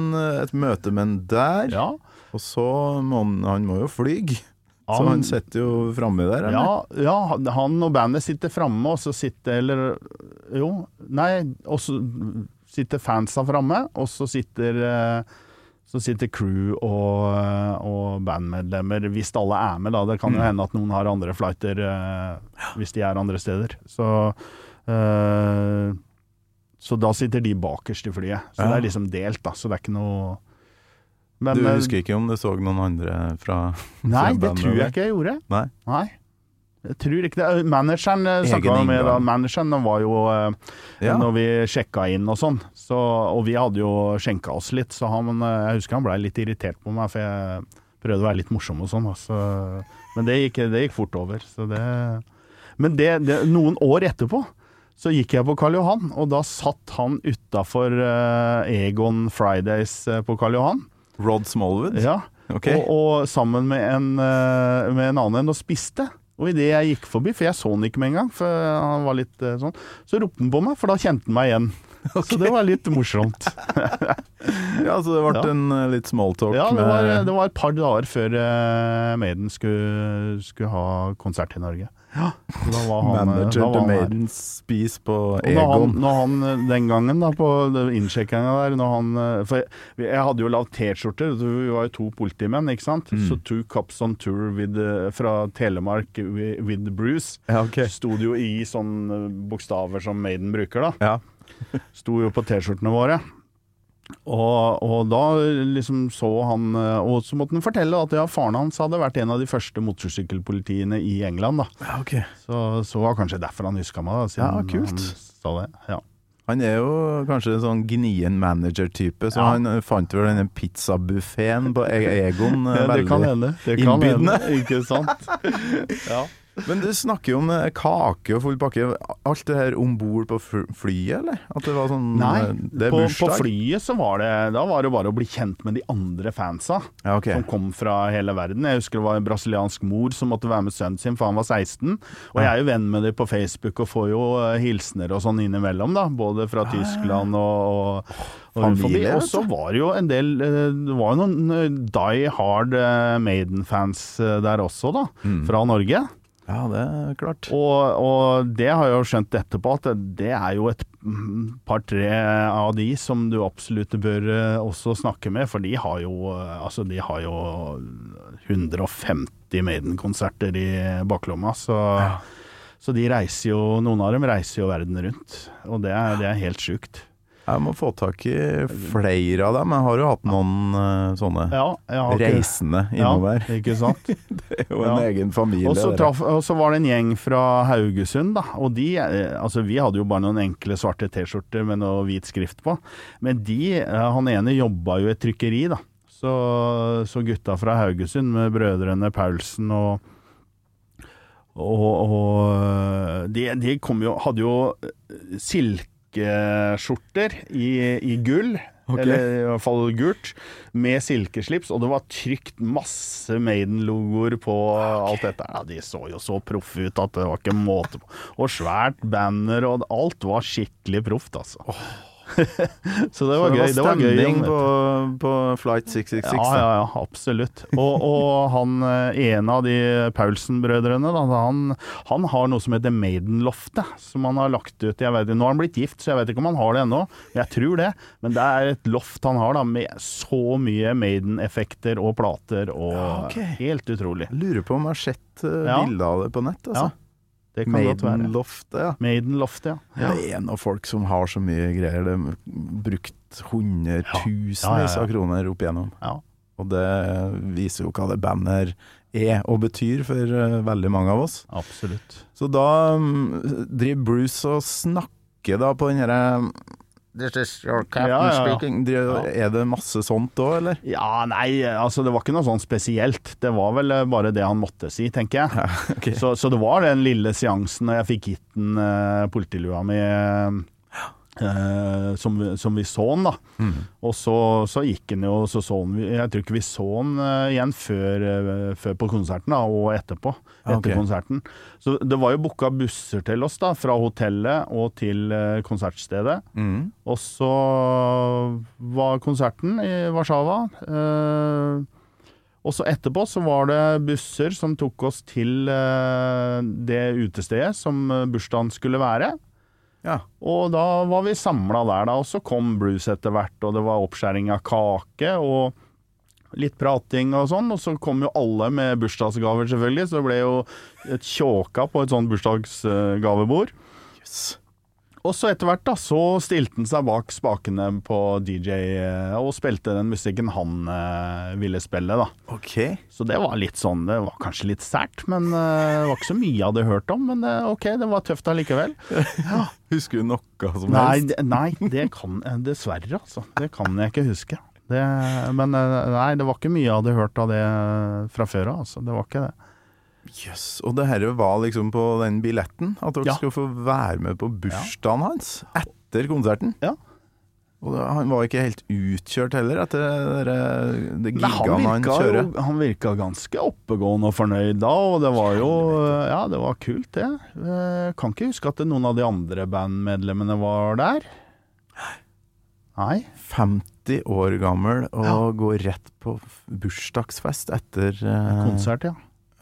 Speaker 4: et møte med en der,
Speaker 3: Ja.
Speaker 4: og så må han, han må jo flyge. Så
Speaker 3: Han-
Speaker 4: han sitter jo framme der, eller?
Speaker 3: Ja, ja, han og bandet sitter framme, og så sitter Eller jo, nei, og så sitter fansa framme, og så sitter eh, så sitter crew og, eh, og bandmedlemmer, hvis alle er med, da. Det kan jo
Speaker 4: Mm.
Speaker 3: hende at noen har andre flighter eh, hvis de er andre steder. Så eh, Så da sitter de bakerst i flyet. Så
Speaker 4: Ja.
Speaker 3: det er liksom delt, da. Så det er ikke noe Men,
Speaker 4: Du husker ikke om du så noen andre fra
Speaker 3: Nei, det tror jeg ikke jeg gjorde.
Speaker 4: Nei.
Speaker 3: Nei. Jeg tror ikke det. Manageren eh, snakka med da. Manageren var jo eh,
Speaker 4: Ja.
Speaker 3: Når vi sjekka inn og sånn, så, og vi hadde jo skjenka oss litt, så han eh, Jeg husker han blei litt irritert på meg, for jeg prøvde å være litt morsom og sånn. Altså. Men det gikk, det gikk fort over. Så det Men det, noen år etterpå så gikk jeg på Karl Johan, og da satt han utafor Egon Fridays eh, på Karl Johan.
Speaker 4: Rod Smallwood?
Speaker 3: Ja.
Speaker 4: Okay.
Speaker 3: Og, og sammen med en, eh, med en annen og spiste. Og idet jeg gikk forbi, for jeg så han ikke med en gang, for han var litt eh, sånn, så ropte han på meg, for da kjente han meg igjen. Så det var litt morsomt.
Speaker 4: Ja, så det ble
Speaker 3: Ja.
Speaker 4: en eh, litt smalltalk
Speaker 3: Ja, det
Speaker 4: med
Speaker 3: var, det var et par dager før eh, Maiden skulle, skulle ha konsert i Norge. Ja, da var han, eh,
Speaker 4: manager
Speaker 3: da var her.
Speaker 4: Maidens spis på
Speaker 3: Egon. når han, når han eh, den gangen da på innsjekkinga der når han, eh, For jeg, jeg hadde jo lagd T-skjorter, vi var jo to politimenn, ikke sant.
Speaker 4: Mm.
Speaker 3: Så Two Cops on Tour with, fra Telemark with Bruce.
Speaker 4: Ja, okay.
Speaker 3: Sto det jo i sånne bokstaver som Maiden bruker, da.
Speaker 4: Ja.
Speaker 3: Sto jo på T-skjortene våre. Og, og da liksom så han eh, Og så måtte han fortelle at ja, faren hans hadde vært en av de første motorsykkelpolitiene i England. da
Speaker 4: ja, okay.
Speaker 3: Så, så var kanskje derfor han huska meg, da, siden
Speaker 4: Ja, kult.
Speaker 3: han sa det. Ja.
Speaker 4: Han er jo kanskje en sånn gnien manager-type, så
Speaker 3: Ja.
Speaker 4: han fant vel denne pizzabuffeen på E- Egon eh,
Speaker 3: Ja, det
Speaker 4: veldig
Speaker 3: kan hende. Det kan
Speaker 4: innbydende.
Speaker 3: hende, Ikke sant? ja.
Speaker 4: Men du snakker jo om eh, kake og full pakke. Alt det her om bord på flyet, eller? At det var sånn
Speaker 3: Nei,
Speaker 4: eh, det er
Speaker 3: på, på flyet så var det Da var det bare å bli kjent med de andre fansa
Speaker 4: Ja, okay.
Speaker 3: som kom fra hele verden. Jeg husker det var en brasiliansk mor som måtte være med sønnen sin, for han var 16. Og jeg er jo venn med dem på Facebook og får jo eh, hilsener og sånn innimellom, da. Både fra Tyskland og, og.
Speaker 4: Familie,
Speaker 3: Og så var det jo en del Det var jo noen die hard Maiden-fans der også, da.
Speaker 4: Mm.
Speaker 3: Fra Norge.
Speaker 4: Ja, det er klart.
Speaker 3: Og, og det har jeg jo skjønt etterpå, at det er jo et par-tre av de som du absolutt bør eh, også snakke med, for de har jo eh, Altså, de har jo 150 Maiden-konserter i baklomma, så Så de reiser jo, noen av dem reiser jo verden rundt, og det er, det er helt sjukt.
Speaker 4: Jeg må få tak i flere av dem. Jeg har jo hatt noen eh, sånne
Speaker 3: Ja,
Speaker 4: reisende innover.
Speaker 3: Ja, ikke sant?
Speaker 4: Det er jo en
Speaker 3: Ja.
Speaker 4: egen familie.
Speaker 3: Og så, var det en gjeng fra Haugesund, da. Og de eh, Altså, vi hadde jo bare noen enkle svarte T-skjorter med noe hvit skrift på. Men de, eh, han ene jobba jo i et trykkeri, da. Så, så gutta fra Haugesund med brødrene Paulsen og og, og de, de kom jo, hadde jo eh, silkeskjorter i, i gull.
Speaker 4: Okay.
Speaker 3: eller i hvert fall gult, med silkeslips, og det var trykt masse Maiden-logoer på alt dette. Ja, De så jo så proffe ut at det var ikke måte på. Og svært banner, og alt var skikkelig proft, altså. så det var
Speaker 4: Så
Speaker 3: gøy. Det var
Speaker 4: stemning på, på Flight 666.
Speaker 3: ja, ja, ja, absolutt. Og, og han eh, ene av de Paulsen-brødrene, han, han har noe som heter Maiden-loftet, som han har lagt ut. Jeg vet, nå har han blitt gift, så jeg vet ikke om han har det ennå. Jeg tror det. Men det er et loft han har da, med så mye Maiden-effekter og plater, og
Speaker 4: Ja, okay.
Speaker 3: helt utrolig.
Speaker 4: Lurer på om jeg har sett
Speaker 3: bilde
Speaker 4: bilder av det på nett. Altså.
Speaker 3: Ja, Det kan godt være.
Speaker 4: Maiden-loftet, ja.
Speaker 3: Maiden-loftet, ja.
Speaker 4: Det er noen folk som har så mye greier. De har brukt hundretusenvis
Speaker 3: Ja, ja, ja.
Speaker 4: av kroner opp igjennom.
Speaker 3: ja.
Speaker 4: Og det viser jo hva det bandet er og betyr for eh, veldig mange av oss.
Speaker 3: Absolutt.
Speaker 4: Så da mm, driver Bruce og snakker da på den herre This is your captain
Speaker 3: Ja, ja, ja.
Speaker 4: speaking. De, Er det masse sånt òg, eller?
Speaker 3: Ja, nei, altså det var ikke noe sånn spesielt. Det var vel eh, bare det han måtte si, tenker jeg.
Speaker 4: Okay.
Speaker 3: Så, så det var den lille seansen da jeg fikk gitt den uh, politilua mi eh, som, som vi så den, da.
Speaker 4: Mm.
Speaker 3: Og så, så gikk den jo, så så den Jeg tror ikke vi så den uh, igjen før, uh, før på konserten, da, og etterpå.
Speaker 4: Ah,
Speaker 3: Etter
Speaker 4: okay.
Speaker 3: konserten. Så det var jo booka busser til oss, da, fra hotellet og til konsertstedet.
Speaker 4: Mm.
Speaker 3: Og så var konserten i Warszawa. Og så etterpå så var det busser som tok oss til det utestedet som bursdagen skulle være.
Speaker 4: Ja.
Speaker 3: Og da var vi samla der, da. Og så kom Bruce etter hvert, og det var oppskjæring av kake og litt prating og sånn. Og så kom jo alle med bursdagsgaver, selvfølgelig. Så det ble jo et tjåka på et sånt bursdagsgavebord.
Speaker 4: Yes.
Speaker 3: Og så etter hvert da, så stilte han seg bak spakene på DJ eh, og spilte den musikken han eh, ville spille, da.
Speaker 4: Ok.
Speaker 3: Så det var litt sånn, det var kanskje litt sært, men eh, det var ikke så mye jeg hadde hørt om. Men eh, ok, det var tøft allikevel.
Speaker 4: Husker du noe som helst?
Speaker 3: Nei, nei, det kan jeg Dessverre, altså. Det kan jeg ikke huske. Det, men eh, nei, det var ikke mye jeg hadde hørt av det fra før av, altså. Det var ikke det.
Speaker 4: Jøss. Og det her var liksom på den billetten? At dere
Speaker 3: Ja.
Speaker 4: skulle få være med på bursdagen hans etter konserten?
Speaker 3: Ja.
Speaker 4: Og han var ikke helt utkjørt heller etter det, det
Speaker 3: Men han
Speaker 4: kjører?
Speaker 3: jo, han virka ganske oppegående og fornøyd da, og det var jo Ja, det var kult, det. Jeg Kan ikke huske at noen av de andre bandmedlemmene var der. Nei.
Speaker 4: 50 år gammel og
Speaker 3: Ja.
Speaker 4: går rett på bursdagsfest etter, eh,
Speaker 3: Konsert, ja.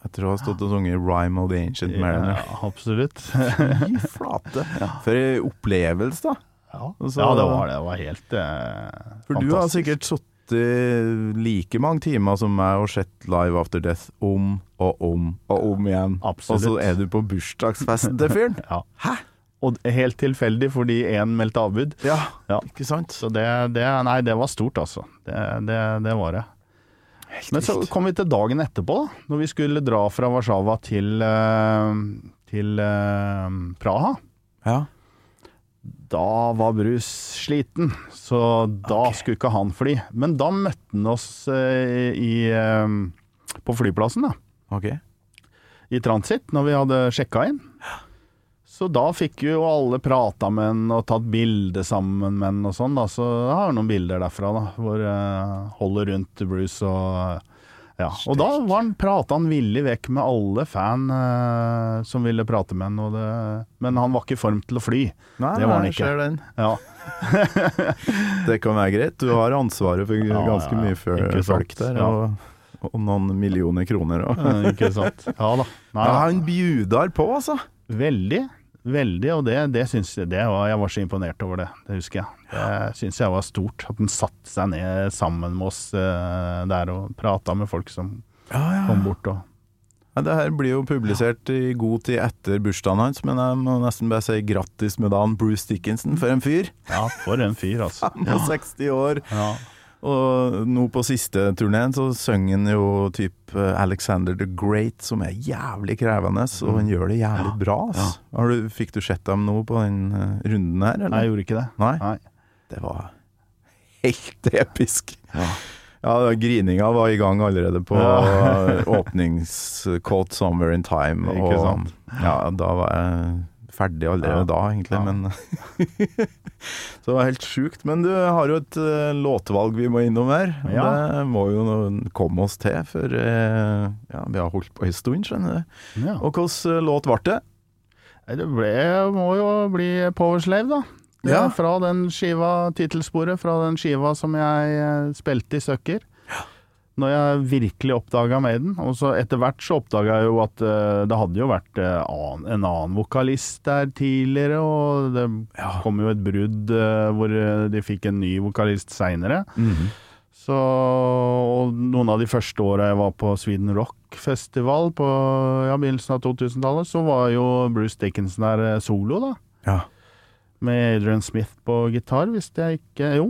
Speaker 4: Etter jeg har stått og sunget 'Rhyme of the Ancient Mariner'.
Speaker 3: ja absolutt.
Speaker 4: Fy flate! For en opplevelse, da.
Speaker 3: Ja.
Speaker 4: Så-
Speaker 3: ja, det var det. Det var helt eh,
Speaker 4: For du har sikkert sittet like mange timer som meg og sett Live After Death om og om og om igjen.
Speaker 3: Absolutt.
Speaker 4: Og så er du på bursdagsfesten til fyren!
Speaker 3: Ja.
Speaker 4: Hæ?
Speaker 3: Og helt tilfeldig fordi én meldte avbud.
Speaker 4: Ja,
Speaker 3: Ja.
Speaker 4: ikke sant?
Speaker 3: Så det, det Nei, det var stort, altså. Det, det, det var det. Men så kom vi til dagen etterpå, da, når vi skulle dra fra Warszawa til, eh, til uh, Praha.
Speaker 4: Ja.
Speaker 3: Da var Bruce sliten, så da
Speaker 4: okay.
Speaker 3: skulle ikke han fly. Men da møtte han oss uh, i, uh, på flyplassen, da,
Speaker 4: Okay.
Speaker 3: i transit, når vi hadde sjekka inn. Så da fikk jo alle prata med han og tatt bilde sammen med han og sånn, da. Så jeg har noen bilder derfra, da, hvor jeg holder rundt Bruce og ja. Og da var han, prata han villig vekk med alle fan eh, som ville prate med han, det, men han var ikke i form til å fly.
Speaker 4: Nei,
Speaker 3: Det var han ikke.
Speaker 4: den.
Speaker 3: Ja.
Speaker 4: Det kan være greit. Du har ansvaret for ganske
Speaker 3: ja,
Speaker 4: mye før folk der, og, og noen millioner kroner òg.
Speaker 3: Ikke sant. Ja da. Nei,
Speaker 4: Ja, han bjudar på, altså.
Speaker 3: Veldig. Veldig, og det, det syns jeg det var, Jeg var så imponert over det, det husker jeg. Det syns jeg var stort. At han satte seg ned sammen med oss uh, der og prata med folk som
Speaker 4: Ja,
Speaker 3: kom bort. Og,
Speaker 4: Ja, det her blir jo publisert i god tid etter bursdagen hans, men jeg må nesten bare si grattis med dagen, Bruce Dickinson. For en fyr!
Speaker 3: ja, for en fyr, altså.
Speaker 4: 65 år.
Speaker 3: Ja.
Speaker 4: Og nå på siste turneen så synger han jo typ eh, Alexander the Great, som er jævlig krevende, og han gjør det jævlig bra. Har du, fikk du sett dem nå på den eh, runden her,
Speaker 3: Nei, jeg gjorde ikke det.
Speaker 4: Nei?
Speaker 3: Nei.
Speaker 4: Det var helt episk. Ja, grininga var i gang allerede på
Speaker 3: Ja.
Speaker 4: åpnings-Caught Somewhere in Time. Og. Ja, da var jeg ferdig allerede
Speaker 3: Ja.
Speaker 4: da, egentlig,
Speaker 3: Ja.
Speaker 4: men Så det var helt sjukt. Men du har jo et eh, låtvalg vi må innom her.
Speaker 3: Ja.
Speaker 4: Det må jo komme oss til, for eh, ja, vi har holdt på en stund, skjønner du. Og hvilken eh, låt ble det?
Speaker 3: Det ble, må jo bli Powerslave, da.
Speaker 4: Ja.
Speaker 3: Fra den skiva, tittelsporet fra den skiva som jeg spilte i Søkker. Når jeg virkelig oppdaga Maiden. Og så etter hvert så oppdaga jeg jo at uh, det hadde jo vært uh, an, en annen vokalist der tidligere, og det kom jo et brudd uh, hvor de fikk en ny vokalist seinere. Så og noen av de første åra jeg var på Sweden Rock Festival på ja, begynnelsen av 2000-tallet, så var jo Bruce Dickinson der solo, da.
Speaker 4: Ja.
Speaker 3: Med Adrian Smith på gitar, hvis jeg ikke Jo.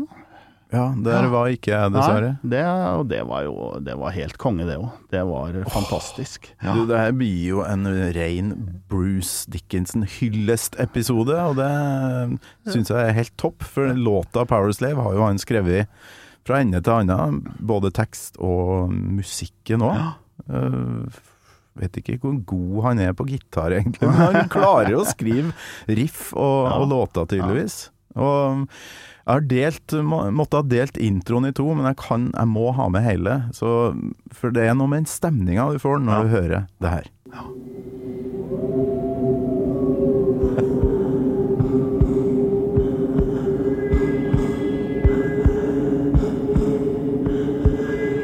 Speaker 4: Ja, der
Speaker 3: Ja.
Speaker 4: var ikke jeg, dessverre.
Speaker 3: Nei, det, og det var jo Det var helt konge, det òg. Det var fantastisk.
Speaker 4: Du, det her blir jo en ren Bruce Dickinson-hyllest-episode, og det syns jeg er helt topp. For låta 'Powerslave' har jo han skrevet fra ende til annen, både tekst og musikken òg. vet ikke hvor god han er på gitar, egentlig, men han klarer å skrive riff og, og låter, tydeligvis. Og jeg har delt, må, måtte ha delt introen i to, men jeg, kan, jeg må ha med hele. Så, for det er noe med den stemninga du får når du hører det her.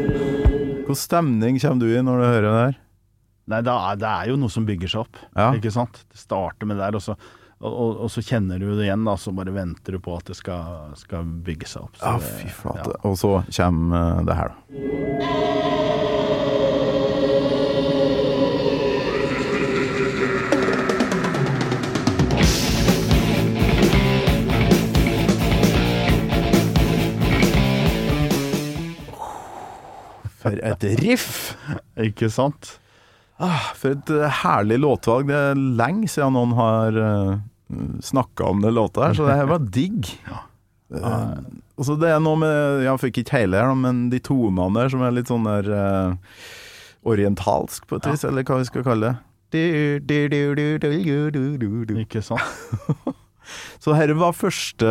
Speaker 4: Hvilken stemning kommer du i når du hører det her?
Speaker 3: Nei, det er, det er jo noe som bygger seg opp,
Speaker 4: Ja.
Speaker 3: ikke sant. Det starter med der, og så, og, og, og så kjenner du det igjen, da, så bare venter du på at det skal, skal bygge seg opp. Så
Speaker 4: Ja, fy flate.
Speaker 3: ja.
Speaker 4: Og så kommer eh, det her, da. For et riff!
Speaker 3: Ikke sant?
Speaker 4: Ah, for et eh, herlig låtvalg. Det er lenge siden noen har uh, snakka om det låta her, så det her var digg. Eh, og så det er noe med Jeg fikk ikke hele her, men de tonene der som er litt sånn der uh, orientalsk på et vis, eller hva vi skal kalle det.
Speaker 3: Ikke sant?
Speaker 4: Så dette var første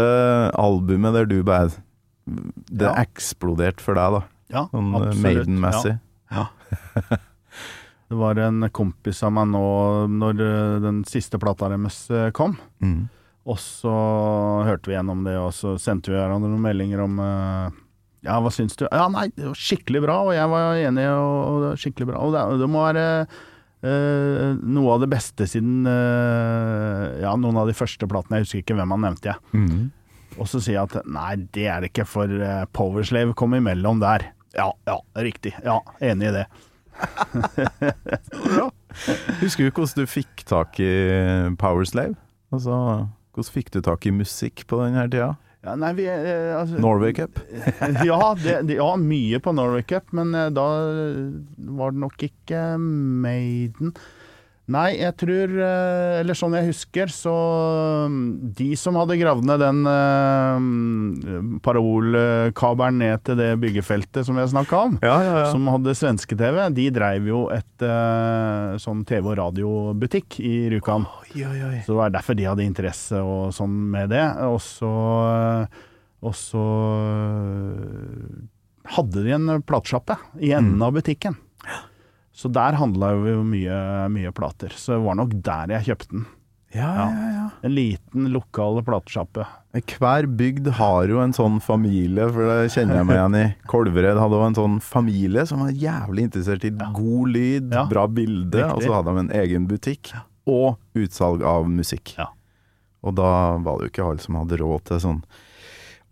Speaker 4: albumet der du bare Det
Speaker 3: Ja.
Speaker 4: eksploderte for deg, da.
Speaker 3: Ja,
Speaker 4: Sånn eh. Maiden-messig.
Speaker 3: Ja. Det var en kompis av meg nå når eh, den siste plata deres eh, kom.
Speaker 4: Mm.
Speaker 3: Og så hørte vi gjennom det, og så sendte vi hverandre noen meldinger om eh, Ja, hva syns du? Ja, nei, det var skikkelig bra, og jeg var enig, og, det var skikkelig bra. Og det, det må være eh, noe av det beste siden eh, Ja, noen av de første platene. Jeg husker ikke hvem han nevnte, jeg.
Speaker 4: Mm.
Speaker 3: Og så sier jeg at nei, det er det ikke, for Powerslave kom imellom der. Ja, ja, riktig. Ja, enig i det.
Speaker 4: Husker du hvordan du fikk tak i Powerslave? Altså, hvordan fikk du tak i musikk på denne tida?
Speaker 3: Ja, nei, vi, eh, altså,
Speaker 4: Norway Cup?
Speaker 3: ja, det, det, ja, mye på Norway Cup, men eh, da var det nok ikke Maiden. Nei, jeg tror eh, Eller sånn jeg husker, så mm, De som hadde gravd ned den uh, parolkabelen ned til det byggefeltet som jeg snakka om,
Speaker 4: Ja, ja,
Speaker 3: som hadde svenske-TV, de dreiv jo et eh, sånn TV- og radiobutikk i Rjukan. Så det var derfor de hadde interesse og sånn med det. Og så, og så hadde de en platesjappe i enden av butikken. Så der handla jo mye, mye plater. Så det var nok der jeg kjøpte den.
Speaker 4: Ja, ja, ja.
Speaker 3: En liten lokal platesjappe.
Speaker 4: Hver bygd har jo en sånn familie, for det kjenner jeg meg igjen i. Kolvereid hadde jo en sånn familie som var jævlig interessert i god lyd,
Speaker 3: Ja.
Speaker 4: bra bilde,
Speaker 3: Riktig.
Speaker 4: og så hadde de en egen butikk. Og utsalg av musikk.
Speaker 3: Ja.
Speaker 4: Og da var det jo ikke alle som hadde råd til sånn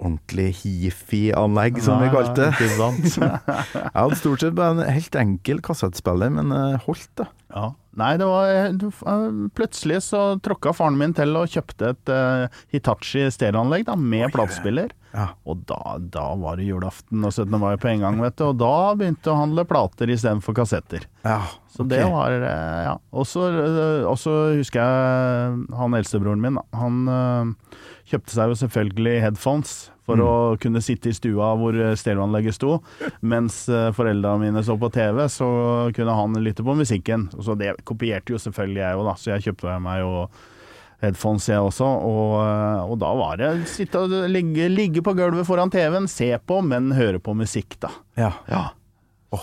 Speaker 4: ordentlig hifi-anlegg, som vi kalte det. Jeg hadde stort sett bare en helt enkel kassettspiller, men eh, holdt det.
Speaker 3: Ja. Nei, det var eh, Plutselig så tråkka faren min til og kjøpte et uh, Hitachi stereoanlegg da, med platespiller.
Speaker 4: Ja.
Speaker 3: Og da, da var det julaften og 17. mai på en gang, vet du. Og da begynte å handle plater istedenfor kassetter.
Speaker 4: Ja,
Speaker 3: Så det var uh, Ja. Og så eh, husker jeg han eldstebroren min. Han eh, kjøpte seg jo selvfølgelig headphones for å kunne sitte i stua hvor eh, stereoanlegget sto. Mens uh, foreldra mine så på TV, så kunne han lytte på musikken. Så det kopierte jo selvfølgelig jeg òg, da. Så jeg kjøpte meg jo headphones jeg også, og, eh, og da var det sitte og ligge, ligge på gulvet foran TV-en, se på, men høre på musikk, da.
Speaker 4: Ja.
Speaker 3: Ja.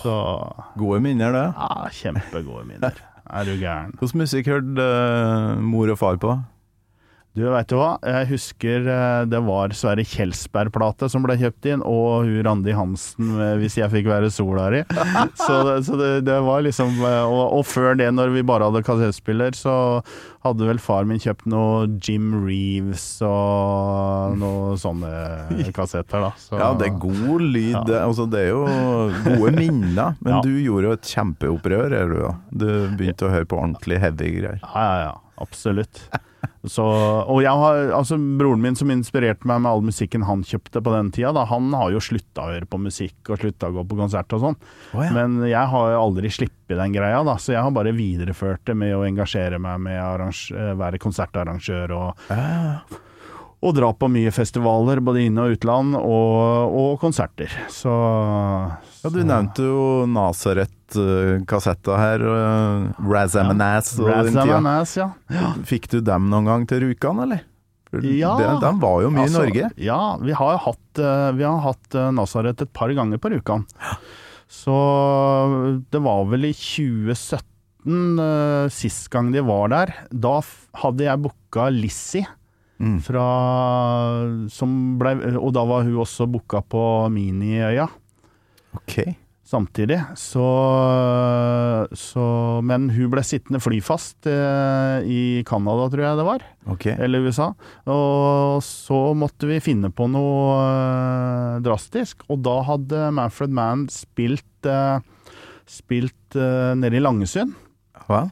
Speaker 3: Så
Speaker 4: Gode minner, det.
Speaker 3: ja, kjempegode minner. Er du gæren.
Speaker 4: Hvordan musikk hørte uh, mor og far på?
Speaker 3: Du, veit du hva? Jeg husker eh, det var Sverre Kjelsberg-plate som ble kjøpt inn, og hun Randi Hansen 'Hvis jeg fikk være sola di'. Så, det, så det, det var liksom eh, og, og før det, når vi bare hadde kassettspiller, så hadde vel far min kjøpt noe Jim Reeves og noen sånne kassetter, da. Så,
Speaker 4: Ja, det er god lyd. Det, altså, det er jo gode minner. Men
Speaker 3: Ja.
Speaker 4: du gjorde jo et kjempeopprør, er du da. Du begynte å høre på ordentlig heavy greier.
Speaker 3: Ja, ja, ja. Absolutt. Så, og har, altså Broren min som inspirerte meg med all musikken han kjøpte på den tida, da, han har jo slutta å høre på musikk og slutta å gå på konsert og sånn.
Speaker 4: Oh, ja.
Speaker 3: Men jeg har aldri sluppet den greia, da, så jeg har bare videreført det med å engasjere meg med å være konsertarrangør og, og dra på mye festivaler, både inne- og utland, og, og konserter. Så
Speaker 4: Ja, du nevnte jo Nasaret-kassetta her, Raz Razamanaz og den tida.
Speaker 3: Razzamanas, ja.
Speaker 4: Fikk du dem noen gang til Rjukan, eller?
Speaker 3: Ja.
Speaker 4: de, de var jo mye
Speaker 3: Altså,
Speaker 4: i Norge.
Speaker 3: Ja, vi har hatt, eh, vi har hatt eh, et par ganger på Rjukan. Så det var vel i 2017, eh, sist gang de var der. Da hadde jeg booka Lizzie.
Speaker 4: Mm.
Speaker 3: Fra, som ble, og da var hun også booka på Miniøya
Speaker 4: Okay.
Speaker 3: samtidig. Så, så Men hun ble sittende flyfast eh, i Canada, tror jeg det var
Speaker 4: Okay.
Speaker 3: eller USA. Og så måtte vi finne på noe eh, drastisk, og da hadde Manfred Mann spilt, eh, spilt eh, nede i Langesund.
Speaker 4: Hva?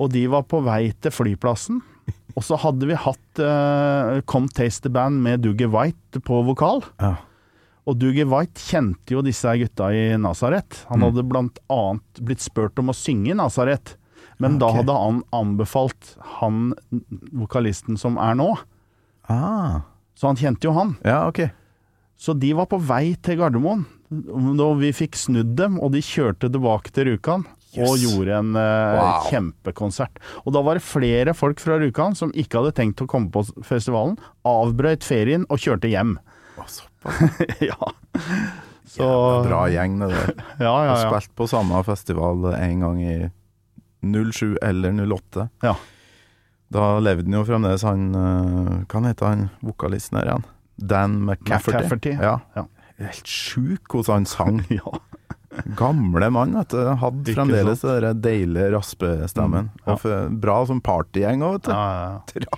Speaker 3: Og de var på vei til flyplassen. Og så hadde vi hatt uh, Come Taste the Band med Dougie White på vokal.
Speaker 4: Ja.
Speaker 3: Og Dougie White kjente jo disse gutta i Nazaret. Han
Speaker 4: Mm.
Speaker 3: hadde blant annet blitt spurt om å synge i Nazaret. Men da hadde han anbefalt han vokalisten som er nå.
Speaker 4: Ah.
Speaker 3: Så han kjente jo han.
Speaker 4: Ja, ok.
Speaker 3: Så de var på vei til Gardermoen. Da vi fikk snudd dem, og de kjørte tilbake til Rjukan. Og gjorde en uh,
Speaker 4: Wow.
Speaker 3: kjempekonsert. Og da var det flere folk fra Rjukan som ikke hadde tenkt å komme på festivalen, avbrøt ferien og kjørte hjem.
Speaker 4: Såpass.
Speaker 3: ja. Så
Speaker 4: Jævla Bra gjeng, det der.
Speaker 3: Ja, ja, ja.
Speaker 4: spilt på samme festival en gang i 07 eller 08.
Speaker 3: Ja.
Speaker 4: Da levde han jo fremdeles han eh, Hva heter han vokalisten her igjen? Dan McCafferty.
Speaker 3: McCafferty.
Speaker 4: Ja.
Speaker 3: Ja.
Speaker 4: Helt sjuk hvordan han sang.
Speaker 3: ja.
Speaker 4: Gamle mann, vet du. Hadde
Speaker 3: Ikke
Speaker 4: fremdeles den deilige raspestemmen.
Speaker 3: Mm, ja.
Speaker 4: Og for, bra som partygjeng òg, vet du.
Speaker 3: ja, ja.
Speaker 4: ja.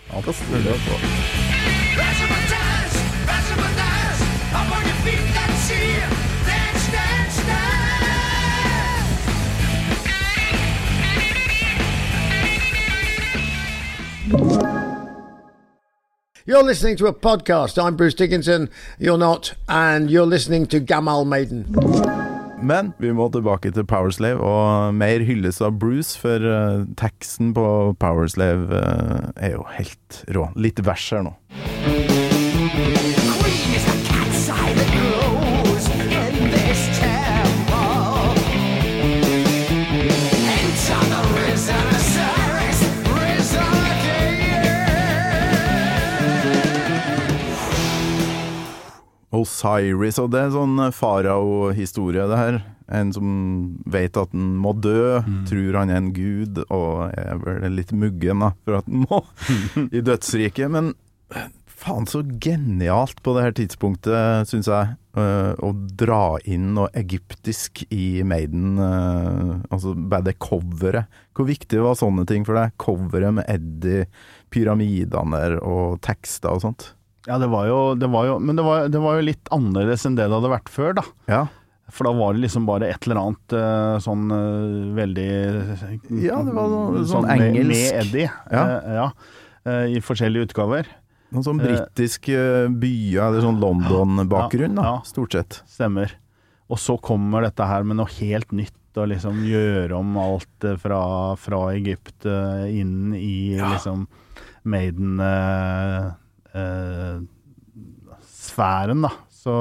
Speaker 6: You're listening to a podcast. I'm Bruce Dickinson. You're not. And you're listening to Gamal Maiden.
Speaker 4: Men vi må tilbake til Powerslave og mer hyllest av Bruce, for uh, teksten på Powerslave uh, er jo helt rå. Litt vers her nå. Osiris, og det er en sånn farao-historie, det her. En som vet at han må dø, tror han er en gud, og er vel litt muggen da, for at han må i dødsriket. Men faen så genialt på det her tidspunktet, syns jeg, øh, å dra inn noe egyptisk i Maiden. øh, altså bare det coveret. Hvor viktig var sånne ting for deg? Coveret med Eddie, pyramidene og tekster og sånt.
Speaker 3: Ja, det var jo, det var jo Men det var, det var jo litt annerledes enn det det hadde vært før, da.
Speaker 4: Ja.
Speaker 3: For da var det liksom bare et eller annet eh, sånn eh, veldig
Speaker 4: Ja, det var noe sånn
Speaker 3: sånn
Speaker 4: engelsk.
Speaker 3: Med Eddie.
Speaker 4: Ja.
Speaker 3: eh, ja. I forskjellige utgaver.
Speaker 4: Noen sånn britiske byer, eller sånn London-bakgrunn, da,
Speaker 3: Ja, ja.
Speaker 4: stort sett.
Speaker 3: Stemmer. Og så kommer dette her med noe helt nytt, og liksom gjøre om alt fra, fra Egypt inn i liksom Maiden sfæren, da. Så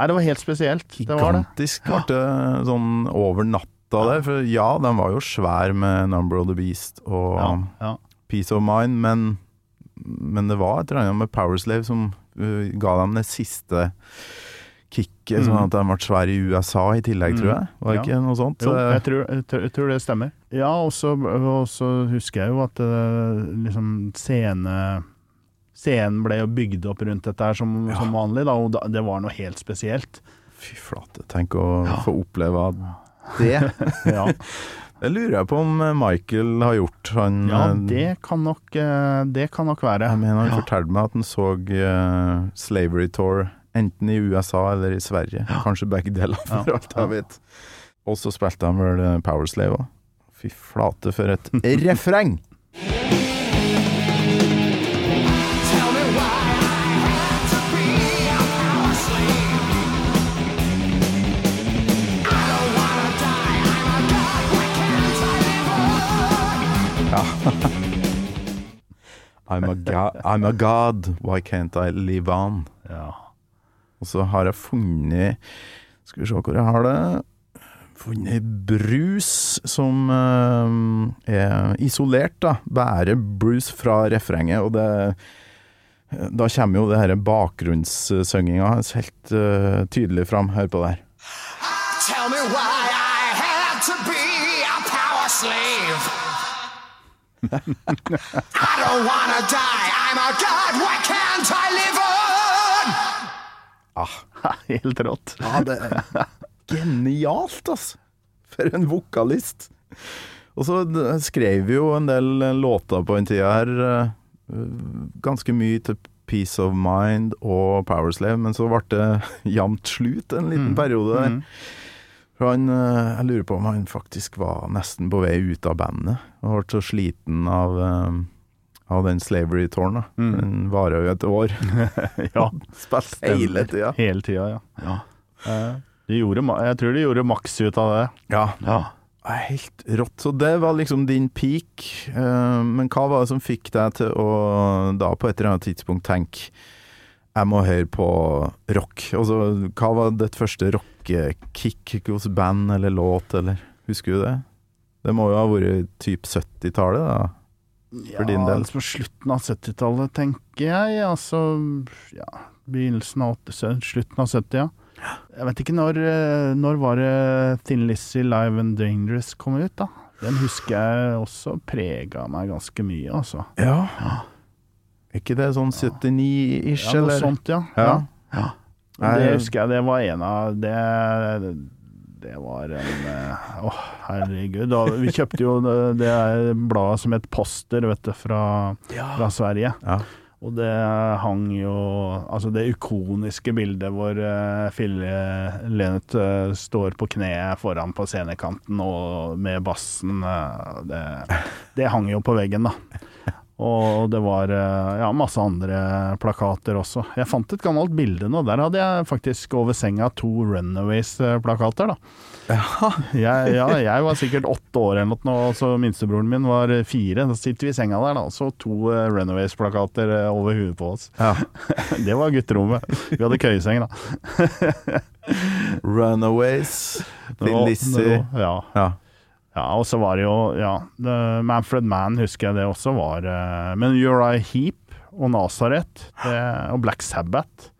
Speaker 3: Nei, det var helt spesielt. Det var det.
Speaker 4: Gigantisk ble det sånn over natta der. For ja, den var jo svær med Number of the Beast og
Speaker 3: Ja, ja.
Speaker 4: Peace of Mind, men, men det var et eller annet med Powerslave som uh, ga dem det siste kicket, sånn
Speaker 3: Mm.
Speaker 4: at den ble svær i USA i tillegg, tror jeg. Var det
Speaker 3: Ja.
Speaker 4: ikke noe sånt?
Speaker 3: Jo,
Speaker 4: Eh,
Speaker 3: jeg tror, jeg tror, jeg tror det stemmer. Ja, og så husker jeg jo at uh, liksom scene Scenen ble jo bygd opp rundt dette her som,
Speaker 4: Ja.
Speaker 3: som vanlig, da, og da, det var noe helt spesielt.
Speaker 4: Fy flate, tenk å få oppleve det.
Speaker 3: Ja,
Speaker 4: Det lurer jeg på om eh, Michael har gjort. Han,
Speaker 3: ja
Speaker 4: eh,
Speaker 3: det, kan nok, eh, det kan nok være.
Speaker 4: Jeg mener han
Speaker 3: Ja.
Speaker 4: fortalte meg at han så uh, Slavery Tour enten i USA eller i Sverige. Kanskje begge deler, for
Speaker 3: Ja.
Speaker 4: alt jeg vet. Og så spilte han vel Power Powerslave òg. Fy flate, for et refreng! I'm a, god, I'm a god, why can't I live on?
Speaker 3: Ja.
Speaker 4: Og så har jeg funnet Skal vi se hvor jeg har det. Funnet brus som uh, er isolert, da. Bærer brus fra refrenget. Og det Da kommer jo det her bakgrunnssynginga helt uh, tydelig fram. Hør på det her.
Speaker 7: Tell me why I don't wanna die. I'm a god. Why can't I live on?
Speaker 3: Helt rått.
Speaker 4: Ja, det er genialt, altså. For en vokalist. Og så skrev vi jo en del eh, låter på den tida her. eh, Ganske mye til Peace of Mind og Powerslave, men så ble det jevnt slut en liten periode der. For han, eh, jeg lurer på om han faktisk var nesten på vei ut av bandet. Og ble så sliten av, eh, av den slavery-tårn.
Speaker 3: Mm.
Speaker 4: Den varer jo et år.
Speaker 3: Ja,
Speaker 4: Spilt hele tida.
Speaker 3: hele tida, ja. Eh, De gjorde, jeg tror de gjorde maks ut av det.
Speaker 4: Ja.
Speaker 3: Ja.
Speaker 4: Ja, Helt rått. Så det var liksom din peak. Eh, men hva var det som fikk deg til å da på et eller annet tidspunkt tenke jeg må høre på rock? Altså, hva var ditt første rockekick hos band eller låt, eller husker du det? Det må jo ha vært typ 70-tallet, da. For din del.
Speaker 3: På slutten av 70-tallet, tenker jeg. Altså, ja, begynnelsen av 80, slutten av 70, ja. Jeg vet ikke når, eh, når var det Thin Lizzie Live and Dangerous kom ut, da. Den husker jeg også prega meg ganske mye, altså.
Speaker 4: Ja. Er ikke det sånn 79-ish,
Speaker 3: Ja, noe
Speaker 4: eller?
Speaker 3: sånt, ja.
Speaker 4: Ja.
Speaker 3: ja.
Speaker 4: Nei,
Speaker 3: Det husker jeg, det var en av Det, det var en Å, oh, herregud. Da, vi kjøpte jo det, det bladet som het poster, vet du, fra, fra Sverige.
Speaker 4: Ja.
Speaker 3: Og det hang jo Altså det ikoniske bildet hvor uh, Fille Lenet uh, står på kne foran på scenekanten og med bassen, uh, det, det hang jo på veggen, da. Og det var eh, ja, masse andre plakater også. Jeg fant et gammelt bilde nå. Der hadde jeg faktisk over senga to Runaways-plakater, da. Jeg, ja, jeg var sikkert åtte år eller noe, så minstebroren min var fire. Da sitter vi i senga der, da, og så to eh, Runaways-plakater eh, over huet på oss.
Speaker 4: Ja.
Speaker 3: Det var gutterommet. Vi hadde køyeseng, da.
Speaker 4: Runaways, Thin Lizzie
Speaker 3: Ja.
Speaker 4: ja.
Speaker 3: Ja, og så var det jo ja, The Manfred Mann husker jeg det også var eh, Men Uriah Heap og Nazareth det, og Black Sabbath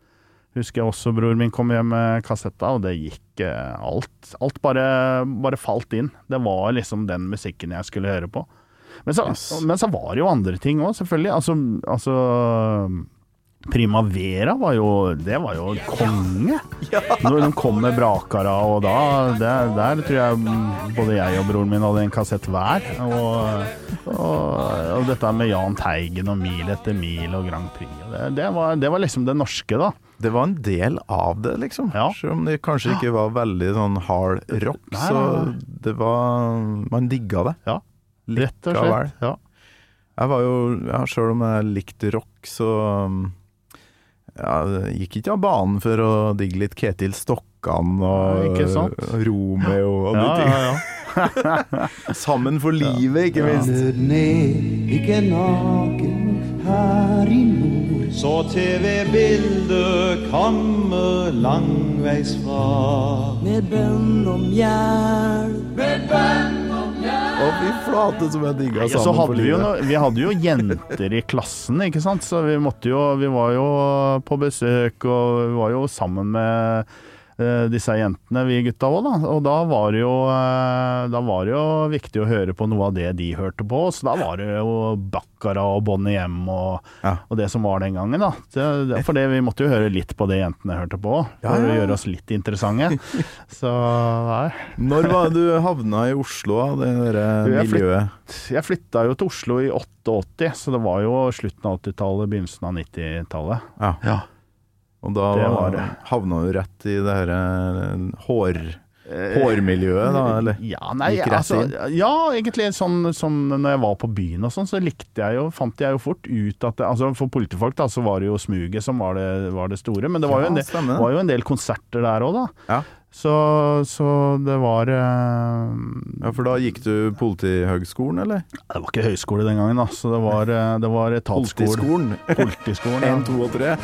Speaker 3: husker jeg også bror min kom hjem med kassetta, og det gikk eh, alt. Alt bare, bare falt inn. Det var liksom den musikken jeg skulle høre på. Men så,
Speaker 4: Yes.
Speaker 3: men så var det jo andre ting òg, selvfølgelig. Altså, altså Primavera var jo Det var jo konge! Når de kom med Brakara, og da der, der tror jeg både jeg og broren min hadde en kassett hver. Og, og, og dette med Jahn Teigen og Mil etter mil og Grand Prix. Det, det, var, det var liksom det norske, da.
Speaker 4: Det var en del av det, liksom.
Speaker 3: Ja.
Speaker 4: Selv om det kanskje ikke var veldig sånn hard rock,
Speaker 3: Nei,
Speaker 4: så det var Man digga det.
Speaker 3: Ja, rett og slett. Ja.
Speaker 4: Jeg var jo ja, Selv om jeg likte rock, så um, ja, gikk ikke av banen for å digge litt Ketil Stokkan og og Romeo og de
Speaker 3: Ja, ja, ja.
Speaker 4: Sammen for livet, ikke minst.
Speaker 8: Ned, ikke naken her i nord. Så TV-bildet kommer langveis fra. Med bønn om hjelp. Med bønn om.
Speaker 4: Å, fy flate som jeg digga sammen
Speaker 3: så hadde vi, jo
Speaker 4: livet.
Speaker 3: noe, vi hadde jo jenter i klassen, ikke sant. Så vi måtte jo Vi var jo på besøk, og vi var jo sammen med disse jentene, vi gutta òg, da. Og da var det jo eh, Da var det jo viktig å høre på noe av det de hørte på. Så da var det jo Baccara og Bonnie Hjem og,
Speaker 4: Ja.
Speaker 3: og det som var den gangen, da. Det, for det, vi måtte jo høre litt på det jentene hørte på, for
Speaker 4: Ja, ja, ja.
Speaker 3: å gjøre oss litt interessante. Så nei.
Speaker 4: Når var det du havna i Oslo, da, det der
Speaker 3: flytt-
Speaker 4: miljøet?
Speaker 3: Jeg flytta jo til Oslo i 88, så det var jo slutten av 80-tallet, begynnelsen av 90-tallet.
Speaker 4: Ja. Og da
Speaker 3: Det var det.
Speaker 4: havna du rett i det her eh, hår, hårmiljøet, da, eller?
Speaker 3: Ja, nei,
Speaker 4: Gikk rett
Speaker 3: altså,
Speaker 4: inn?
Speaker 3: ja, egentlig sånn som når jeg var på byen og sånn, så likte jeg jo, fant jeg jo fort ut at det, altså For politifolk da, så var det jo smuget som var det, var det store, men det var,
Speaker 4: Ja,
Speaker 3: jo en del, var jo en del konserter der òg, da.
Speaker 4: Ja.
Speaker 3: Så, så det var eh,
Speaker 4: ja, for da gikk du Politihøgskolen, eller?
Speaker 3: Det var ikke høyskole den gangen, da, så det var, eh, det var etatsskolen.
Speaker 4: Politiskolen? Én, to og tre?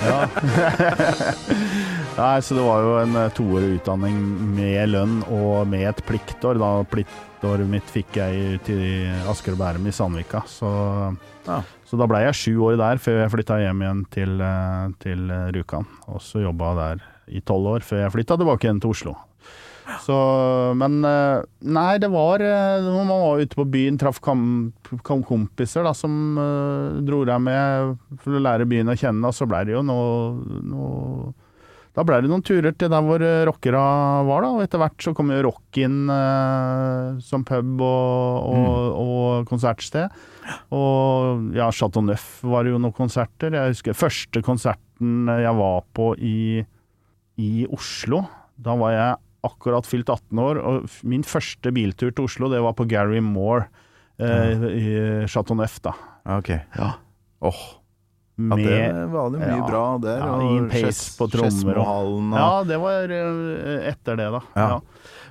Speaker 3: Nei, så det var jo en eh, toårig utdanning med lønn og med et pliktår. Da pliktåret mitt fikk jeg til i Asker og Bærum i Sandvika. Så,
Speaker 4: Ja.
Speaker 3: så da blei jeg sju år der før jeg flytta hjem igjen til, eh, til Rjukan. Og så jobba der i tolv år før jeg flytta tilbake igjen til Oslo. Så, men eh, nei, det var eh, Når man var ute på byen, traff kom kompiser da, som eh, dro deg med for å lære byen å kjenne, og så blei det jo noe, noe da ble det noen turer til der hvor eh, rockera var, da. Og etter hvert så kom jo rock inn eh, som pub og, og, og konsertsted. Og ja, Chateau Neuf var det jo noen konserter. Jeg husker første konserten jeg var på i, i Oslo. Da var jeg akkurat fylt 18 år, og min første biltur til Oslo, det var på Gary Moore eh, i Chateau Neuf, da.
Speaker 4: Ok.
Speaker 3: Ja.
Speaker 4: Åh, ja, det var det mye
Speaker 3: Ja.
Speaker 4: bra der.
Speaker 3: Ja,
Speaker 4: og
Speaker 3: Ian Pace på trommer. og- Ja, det var eh, etter det, da.
Speaker 4: Ja.
Speaker 3: Ja.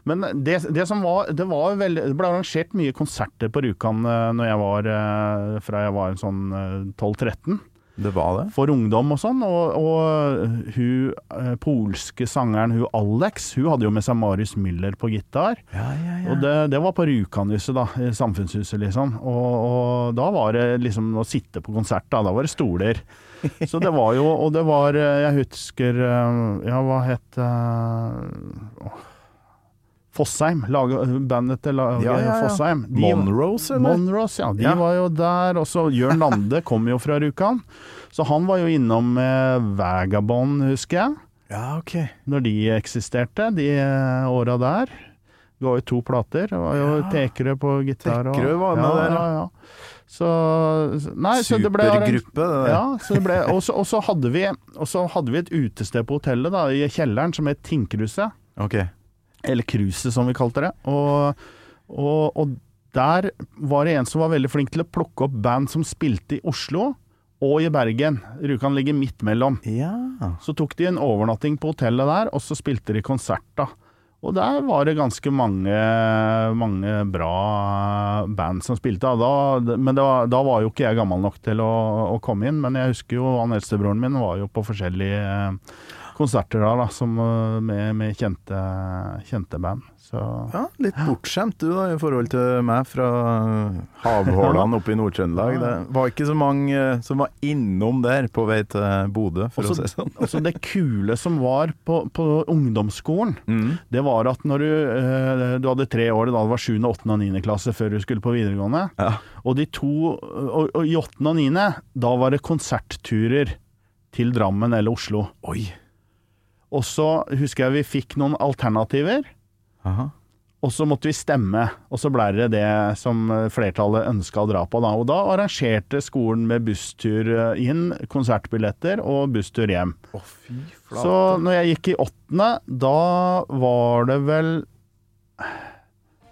Speaker 3: Men det, det som var Det var veldig Det ble arrangert mye konserter på Rjukan eh, når jeg var eh, fra jeg var en sånn eh, 12-13.
Speaker 4: Det var det?
Speaker 3: For ungdom og sånn. Og, og hun eh, polske sangeren hun Alex, hun hadde jo med seg Marius Müller på gitar.
Speaker 4: Ja, ja,
Speaker 3: Og det, det var på Rjukanhuset, da. i Samfunnshuset, liksom. Og, og da var det liksom å sitte på konsert, da. Da var det stoler. Så det var jo Og det var eh, Jeg husker eh, Ja, hva het åh, Fossheim. Bandet til laget
Speaker 4: Ja, ja, ja.
Speaker 3: Fossheim. De-
Speaker 4: Monrose, eller?
Speaker 3: Monrose, ja. De
Speaker 4: Ja.
Speaker 3: var jo der. Og så Jørn Lande kom jo fra Rjukan. Så han var jo innom med Vagabond, husker jeg
Speaker 4: Ja, ok.
Speaker 3: når de eksisterte, de eh, åra der. Du har jo to plater. Det var jo Tekerø på gitar. og-
Speaker 4: Tekerø var med
Speaker 3: ja,
Speaker 4: der, ja.
Speaker 3: ja. ja. Så Nei, så det ble
Speaker 4: Supergruppe, det der.
Speaker 3: Ja, så det ble, og, så, hadde vi, hadde vi et utested på hotellet da, i kjelleren som het Tinkruset.
Speaker 4: Ok.
Speaker 3: Eller Cruiset, som vi kalte det. Og, og, og der var det en som var veldig flink til å plukke opp band som spilte i Oslo og i Bergen. Rjukan ligger midt mellom.
Speaker 4: Ja.
Speaker 3: Så tok de en overnatting på hotellet der, og så spilte de konsert da. Og der var det ganske mange, mange bra band som spilte. Da, men det var, da var jo ikke jeg gammel nok til å, å komme inn, men jeg husker jo han eldstebroren min var jo på forskjellige konserter da, da som, eh, med, med kjente, kjente band. Så
Speaker 4: ja, litt bortskjemt du da, i forhold til meg fra havhålene oppe i Nord-Trøndelag. Det var ikke så mange eh, som var innom der på vei til Bodø, for å si det sånn.
Speaker 3: også det kule som var på, på ungdomsskolen,
Speaker 4: Mm.
Speaker 3: det var at når du, eh, du hadde tre år, da det var 7., 8. og 9. klasse før du skulle på videregående,
Speaker 4: Ja.
Speaker 3: og de to, og, og i 8. og 9., da var det konsertturer til Drammen eller Oslo.
Speaker 4: Oi.
Speaker 3: Og så husker jeg vi fikk noen alternativer,
Speaker 4: Aha.
Speaker 3: og så måtte vi stemme, og så ble det det som flertallet ønska å dra på. Da. Og da arrangerte skolen med busstur eh, inn, konsertbilletter og busstur hjem.
Speaker 4: Å, fy flate.
Speaker 3: Så når jeg gikk i åttende, da var det vel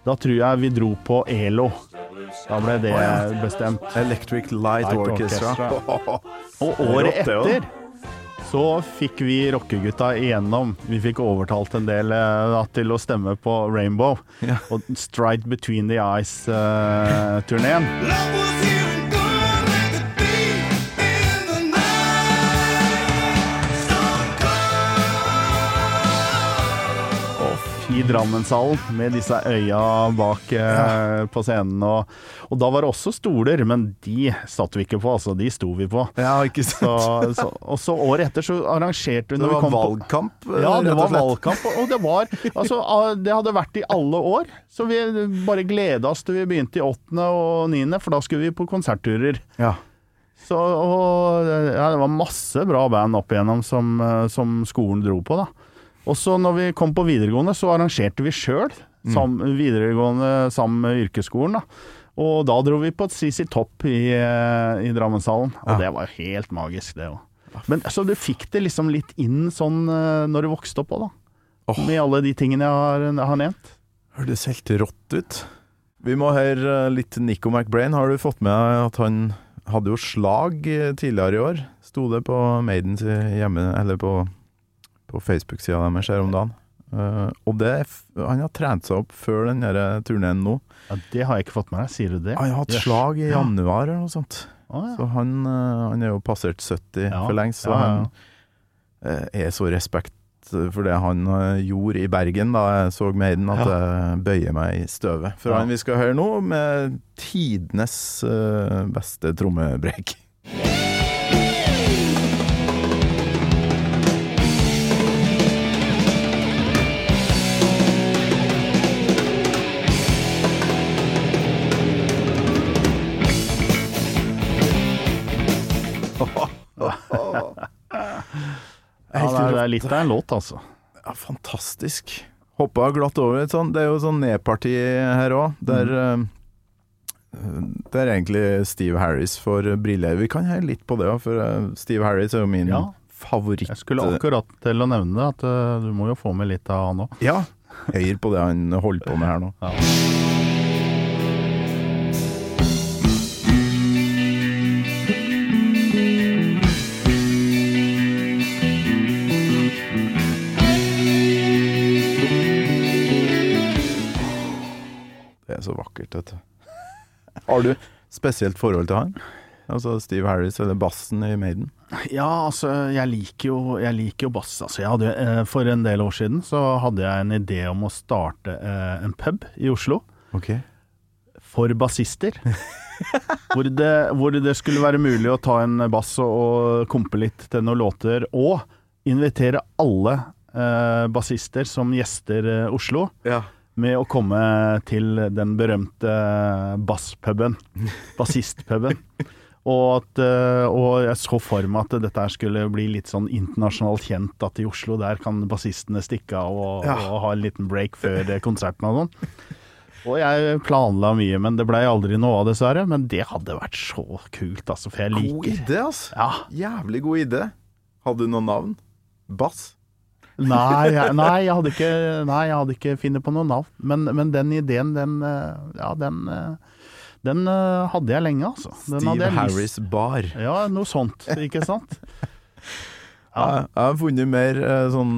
Speaker 3: Da tror jeg vi dro på ELO. Da ble det bestemt.
Speaker 4: Electric Light,
Speaker 3: Light
Speaker 4: Orchestra.
Speaker 3: Orchestra. Og året etter så fikk vi rockegutta igjennom. Vi fikk overtalt en del eh, da, til å stemme på Rainbow.
Speaker 4: Ja.
Speaker 3: Og Stride Between the Eyes-turneen.
Speaker 7: Love
Speaker 3: i Drammenshallen med disse øya bak eh, på scenen. Og, og da var det også stoler, men de satt vi ikke på, altså. De sto vi på.
Speaker 4: Ja, ikke sant?
Speaker 3: så, og så året etter så arrangerte vi
Speaker 4: Det
Speaker 3: vi
Speaker 4: var
Speaker 3: kom på-
Speaker 4: valgkamp? eh,
Speaker 3: ja, det var valgkamp, og det var Altså, det hadde vært i alle år. Så vi bare gleda oss til vi begynte i åttende og niende, for da skulle vi på konsertturer.
Speaker 4: Ja.
Speaker 3: Så, og ja, det var masse bra band opp igjennom som, eh, som skolen dro på, da. Og så når vi kom på videregående, så arrangerte vi sjøl sam, videregående sammen med yrkesskolen, da. Og da dro vi på et CC Topp i, eh, i Drammenshallen, og
Speaker 4: Ja.
Speaker 3: det var jo helt magisk, det òg. Men så du fikk det liksom litt inn sånn eh, når du vokste opp òg, da.
Speaker 4: Oh.
Speaker 3: Med alle de tingene jeg har, jeg har nevnt.
Speaker 4: Hørtes helt rått ut. Vi må høre eh, litt Nico McBrain. Har du fått med deg at han hadde jo slag tidligere i år? Sto det på Maidens hjemme, eller på, på Facebook-sida deres her om dagen. Uh, og det, han har trent seg opp før den turneen nå.
Speaker 3: Ja, det har jeg ikke fått med deg, sier du det?
Speaker 4: Han har hatt
Speaker 3: Yes.
Speaker 4: slag i januar eller noe sånt.
Speaker 3: Ah, ja.
Speaker 4: Så han, uh, han er jo passert 70
Speaker 3: Ja.
Speaker 4: for lengst, så
Speaker 3: Ja,
Speaker 4: han uh, er så respekt for det han gjorde i Bergen da jeg så Maiden, at jeg bøyer meg i støvet. For han vi skal høre nå, med tidenes beste trommebrek.
Speaker 3: Ja, det, er, det er litt av en låt, altså.
Speaker 4: Ja, fantastisk. Hoppa glatt over litt sånn. Det er jo sånn nedparti her òg, der
Speaker 3: Mm.
Speaker 4: Det er egentlig Steve Harris for briller. Vi kan heie litt på det for eh, Steve Harris er jo min
Speaker 3: Ja.
Speaker 4: favoritt.
Speaker 3: Jeg skulle akkurat til å nevne det, at eh, du må jo få med litt av han òg.
Speaker 4: Ja. Høyere på det han holder på med her nå.
Speaker 3: Ja.
Speaker 4: Så vakkert, vet du. Har du spesielt forhold til han? Altså Steve Harris eller bassen i Maiden?
Speaker 3: Ja, altså, jeg liker jo, jeg liker jo bass. Altså, jeg hadde, eh, for en del år siden så hadde jeg en idé om å starte eh, en pub i Oslo
Speaker 4: Okay.
Speaker 3: for bassister. hvor, det, hvor det skulle være mulig å ta en bass og, og kompe litt til noen låter, og invitere alle eh, bassister som gjester eh, Oslo.
Speaker 4: Ja.
Speaker 3: Med å komme til den berømte basspuben, bassistpuben. Og, at, eh, og jeg så for meg at dette skulle bli litt sånn internasjonalt kjent, at i Oslo der kan bassistene stikke av og,
Speaker 4: Ja.
Speaker 3: og ha en liten break før eh, konserten og sånn. Og jeg planla mye, men det blei aldri noe av, dessverre. Men det hadde vært så kult, altså, for jeg liker God
Speaker 4: idé, altså.
Speaker 3: Ja.
Speaker 4: Jævlig god idé. Hadde du noe navn? Bass?
Speaker 3: Nei, jeg, nei, jeg hadde ikke, nei, jeg hadde ikke funnet på noe navn. Men, men den ideen, den eh, Ja, den, eh, den eh, hadde jeg lenge, altså. Den
Speaker 4: Steve Harris Bar.
Speaker 3: Ja, noe sånt, ikke sant?
Speaker 4: Jeg, jeg har funnet mer sånn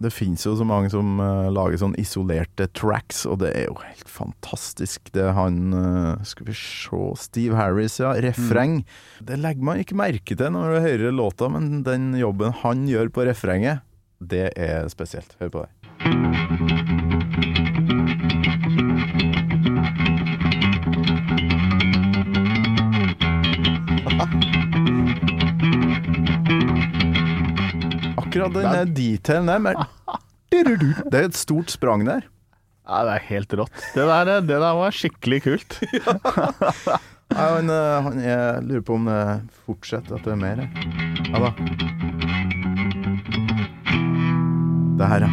Speaker 4: Det finnes jo så mange som lager sånn isolerte tracks, og det er jo helt fantastisk. Det han Skal vi se Steve Harris, ja. Refreng. Det legger man ikke merke til når du hører låta, men den jobben han gjør på refrenget, det er spesielt. Hør på det. Akkurat den detailen der, men Det er et stort sprang der.
Speaker 3: Ja, det er helt rått. Det der, det der var skikkelig kult.
Speaker 4: Nei, han, eh, han jeg lurer på om det fortsetter, at det er mer. Ja da. Det her, ja.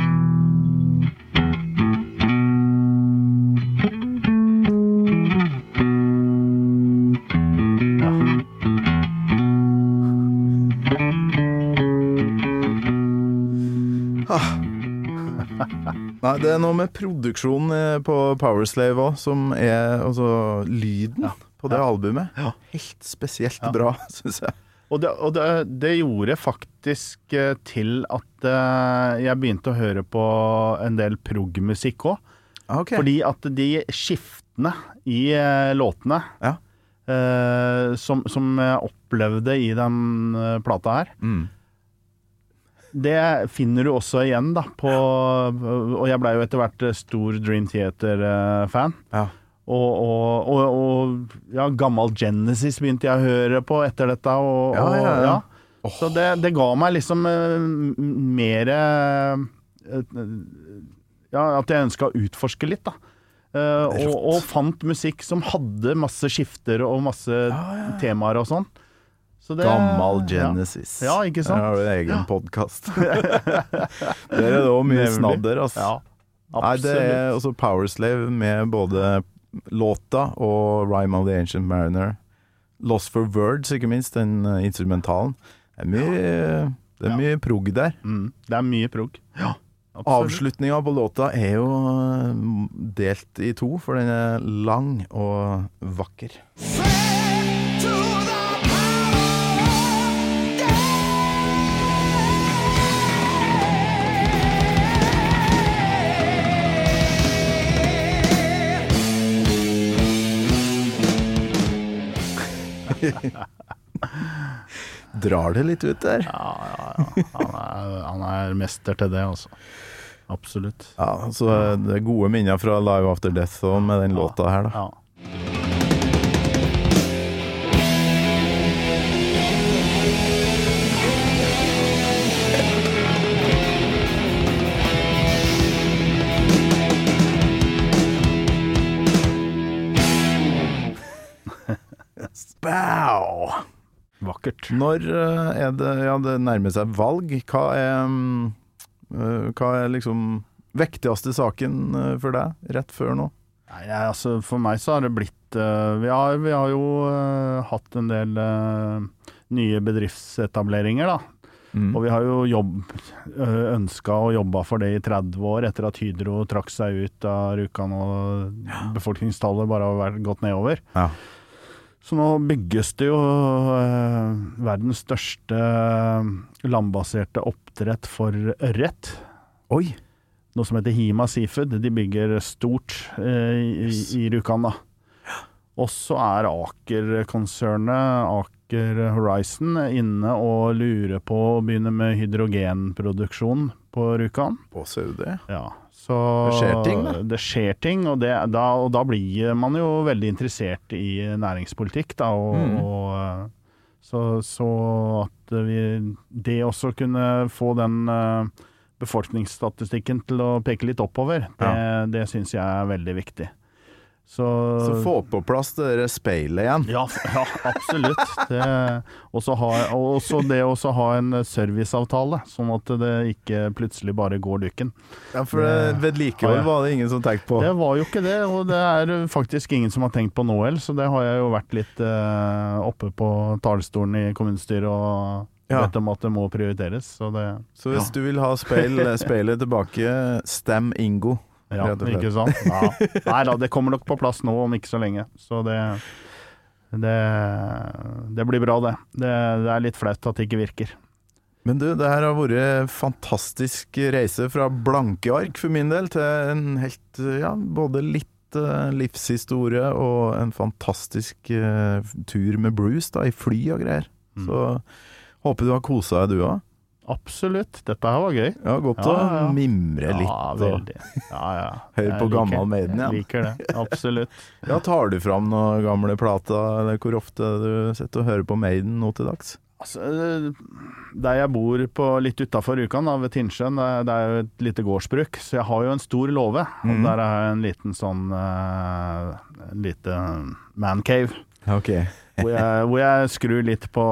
Speaker 4: Nei, det er noe med produksjonen eh, på Powerslave òg, som er altså lyden på det albumet. Helt spesielt bra, syns jeg.
Speaker 3: Og, det, og det, det gjorde faktisk eh, til at eh, jeg begynte å høre på en del prog-musikk òg.
Speaker 4: Okay.
Speaker 3: Fordi at de skiftene i eh, låtene
Speaker 4: Ja.
Speaker 3: eh, som, som jeg opplevde i den plata her
Speaker 4: Mm.
Speaker 3: det finner du også igjen, da, på Og jeg blei jo etter hvert stor Dream Theater-fan.
Speaker 4: Ja.
Speaker 3: Og, og, og, og ja, gammel Genesis begynte jeg å høre på etter dette. Og,
Speaker 4: Ja, ja, ja.
Speaker 3: og, Så det, det ga meg liksom uh, mer uh, Ja, at jeg ønska å utforske litt, da. Uh, og, og fant musikk som hadde masse skifter og masse temaer og sånn. Så det-
Speaker 4: Gammal. Genesis.
Speaker 3: Ja, ikke sant?
Speaker 4: Der har du egen
Speaker 3: Ja.
Speaker 4: podkast. Der er jo òg mye snadder, altså.
Speaker 3: Ja,
Speaker 4: Nei, det er også Powerslave med både låta og Rhyme of the Ancient Mariner. Lost for Words, ikke minst, den eh, instrumentalen. Det er mye, det er mye prog der.
Speaker 3: Mm, det er mye prog. Ja.
Speaker 4: Avslutninga på låta er jo eh, delt i to, for den er lang og vakker. Drar det litt ut der.
Speaker 3: Ja, ja, ja. Han er, han er mester til det, altså. Absolutt.
Speaker 4: Ja, så det er gode minner fra Live After Death òg, med den låta her, da.
Speaker 3: Ja. Vakkert.
Speaker 4: Når eh, er det Ja, det nærmer seg valg. Hva er mm, eh, Hva er liksom viktigste saken eh, for deg rett før nå?
Speaker 3: Nei, altså, for meg så har det blitt vi, har, vi har jo hatt en del nye bedriftsetableringer, da.
Speaker 4: Mm.
Speaker 3: Og vi har jo jobb, ønska og jobba for det i 30 år, etter at Hydro trakk seg ut av Rjukan og befolkningstallet bare har gått nedover.
Speaker 4: Ja.
Speaker 3: Så nå bygges det jo eh, verdens største øh, landbaserte oppdrett for ørret.
Speaker 4: Oi!
Speaker 3: Noe som heter Hima Seafood. De bygger stort eh, i, i Rjukan, da. Og så er Aker-konsernet, Aker Horizon, inne og lurer på å begynne med hydrogenproduksjon på Rjukan.
Speaker 4: På Saudi?
Speaker 3: Ja, så
Speaker 4: Det skjer ting, da.
Speaker 3: Det skjer ting, og, det, da, og da blir man jo veldig interessert i næringspolitikk, da. Og,
Speaker 4: Mm.
Speaker 3: og, så, så at vi Det også kunne få den eh, befolkningsstatistikken til å peke litt oppover, det, det syns jeg er veldig viktig. Så,
Speaker 4: Så få på plass det der speilet igjen.
Speaker 3: ja, ja, absolutt. Det, også ha, også det å ha en serviceavtale, sånn at det ikke plutselig bare går dukken.
Speaker 4: Ja, For vedlikehold var det ingen som tenkte på.
Speaker 3: Det var jo ikke det, og det er faktisk ingen som har tenkt på nå heller, så det har jeg jo vært litt eh, oppe på talerstolen i kommunestyret og
Speaker 4: Ja.
Speaker 3: vet om at det må prioriteres. Så det
Speaker 4: Så hvis du vil ha speil, speilet tilbake, stem Ingo.
Speaker 3: Ja, ikke sant? Ja. Nei da, det kommer nok på plass nå om ikke så lenge. Så det det, det blir bra, det. det. Det er litt flaut at det ikke virker.
Speaker 4: Men du, det her har vært en fantastisk reise fra blanke ark for min del til en helt, ja, både litt eh, livshistorie og en fantastisk eh, tur med Bruce da, i fly og greier.
Speaker 3: Mm.
Speaker 4: Så håper du har kosa deg du òg.
Speaker 3: Absolutt. Dette her var gøy.
Speaker 4: Ja, godt
Speaker 3: Ja, ja.
Speaker 4: å mimre litt.
Speaker 3: Ja, veldig. Ja, ja.
Speaker 4: Hør på gammel Maiden, ja.
Speaker 3: Jeg liker det. Absolutt.
Speaker 4: Ja, tar du fram noen gamle plater, eller hvor ofte du sitter og hører på Maiden nå til dags?
Speaker 3: Altså, eh, der jeg bor på litt utafor Rjukan, ved Tinnsjøen, det, er- er jo et lite gårdsbruk, så jeg har jo en stor låve. Og
Speaker 4: Mhm.
Speaker 3: der har jeg en liten sånn uh, lite mancave.
Speaker 4: Ok.
Speaker 3: Hvor jeg, hvor jeg skrur litt på,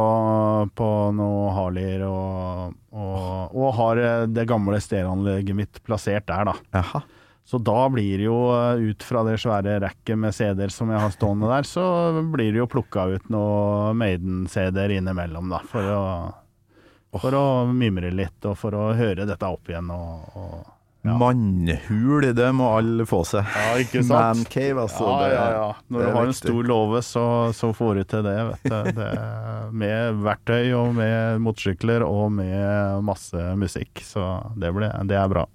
Speaker 3: på noe Harlier og, og, og har eh, det gamle stereoanlegget mitt plassert der, da.
Speaker 4: Aha.
Speaker 3: Så da blir det jo, eh, ut fra det svære racket med CD-er som jeg har stående der, så blir det jo plukka ut noe Maiden-CD-er innimellom, da. For å, for å mimre litt, og for å høre dette opp igjen. Og, og Ja.
Speaker 4: Mannhul, det må alle få seg.
Speaker 3: Ja, ikke sant?
Speaker 4: Mancave, altså.
Speaker 3: ja, ja, ja. Når du har en stor låve, så, så får du til det, vet du. Det, med verktøy og med motorsykler og med masse musikk. Så det, ble, det er bra.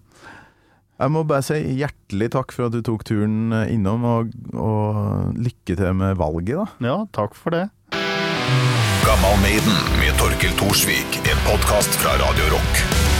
Speaker 4: Jeg må bare si hjertelig takk for at du tok turen innom, og, og lykke til med valget, da.
Speaker 3: Ja, takk for det.
Speaker 5: Gammal Maiden med Torkel Thorsvik, en podkast fra Radio Rock.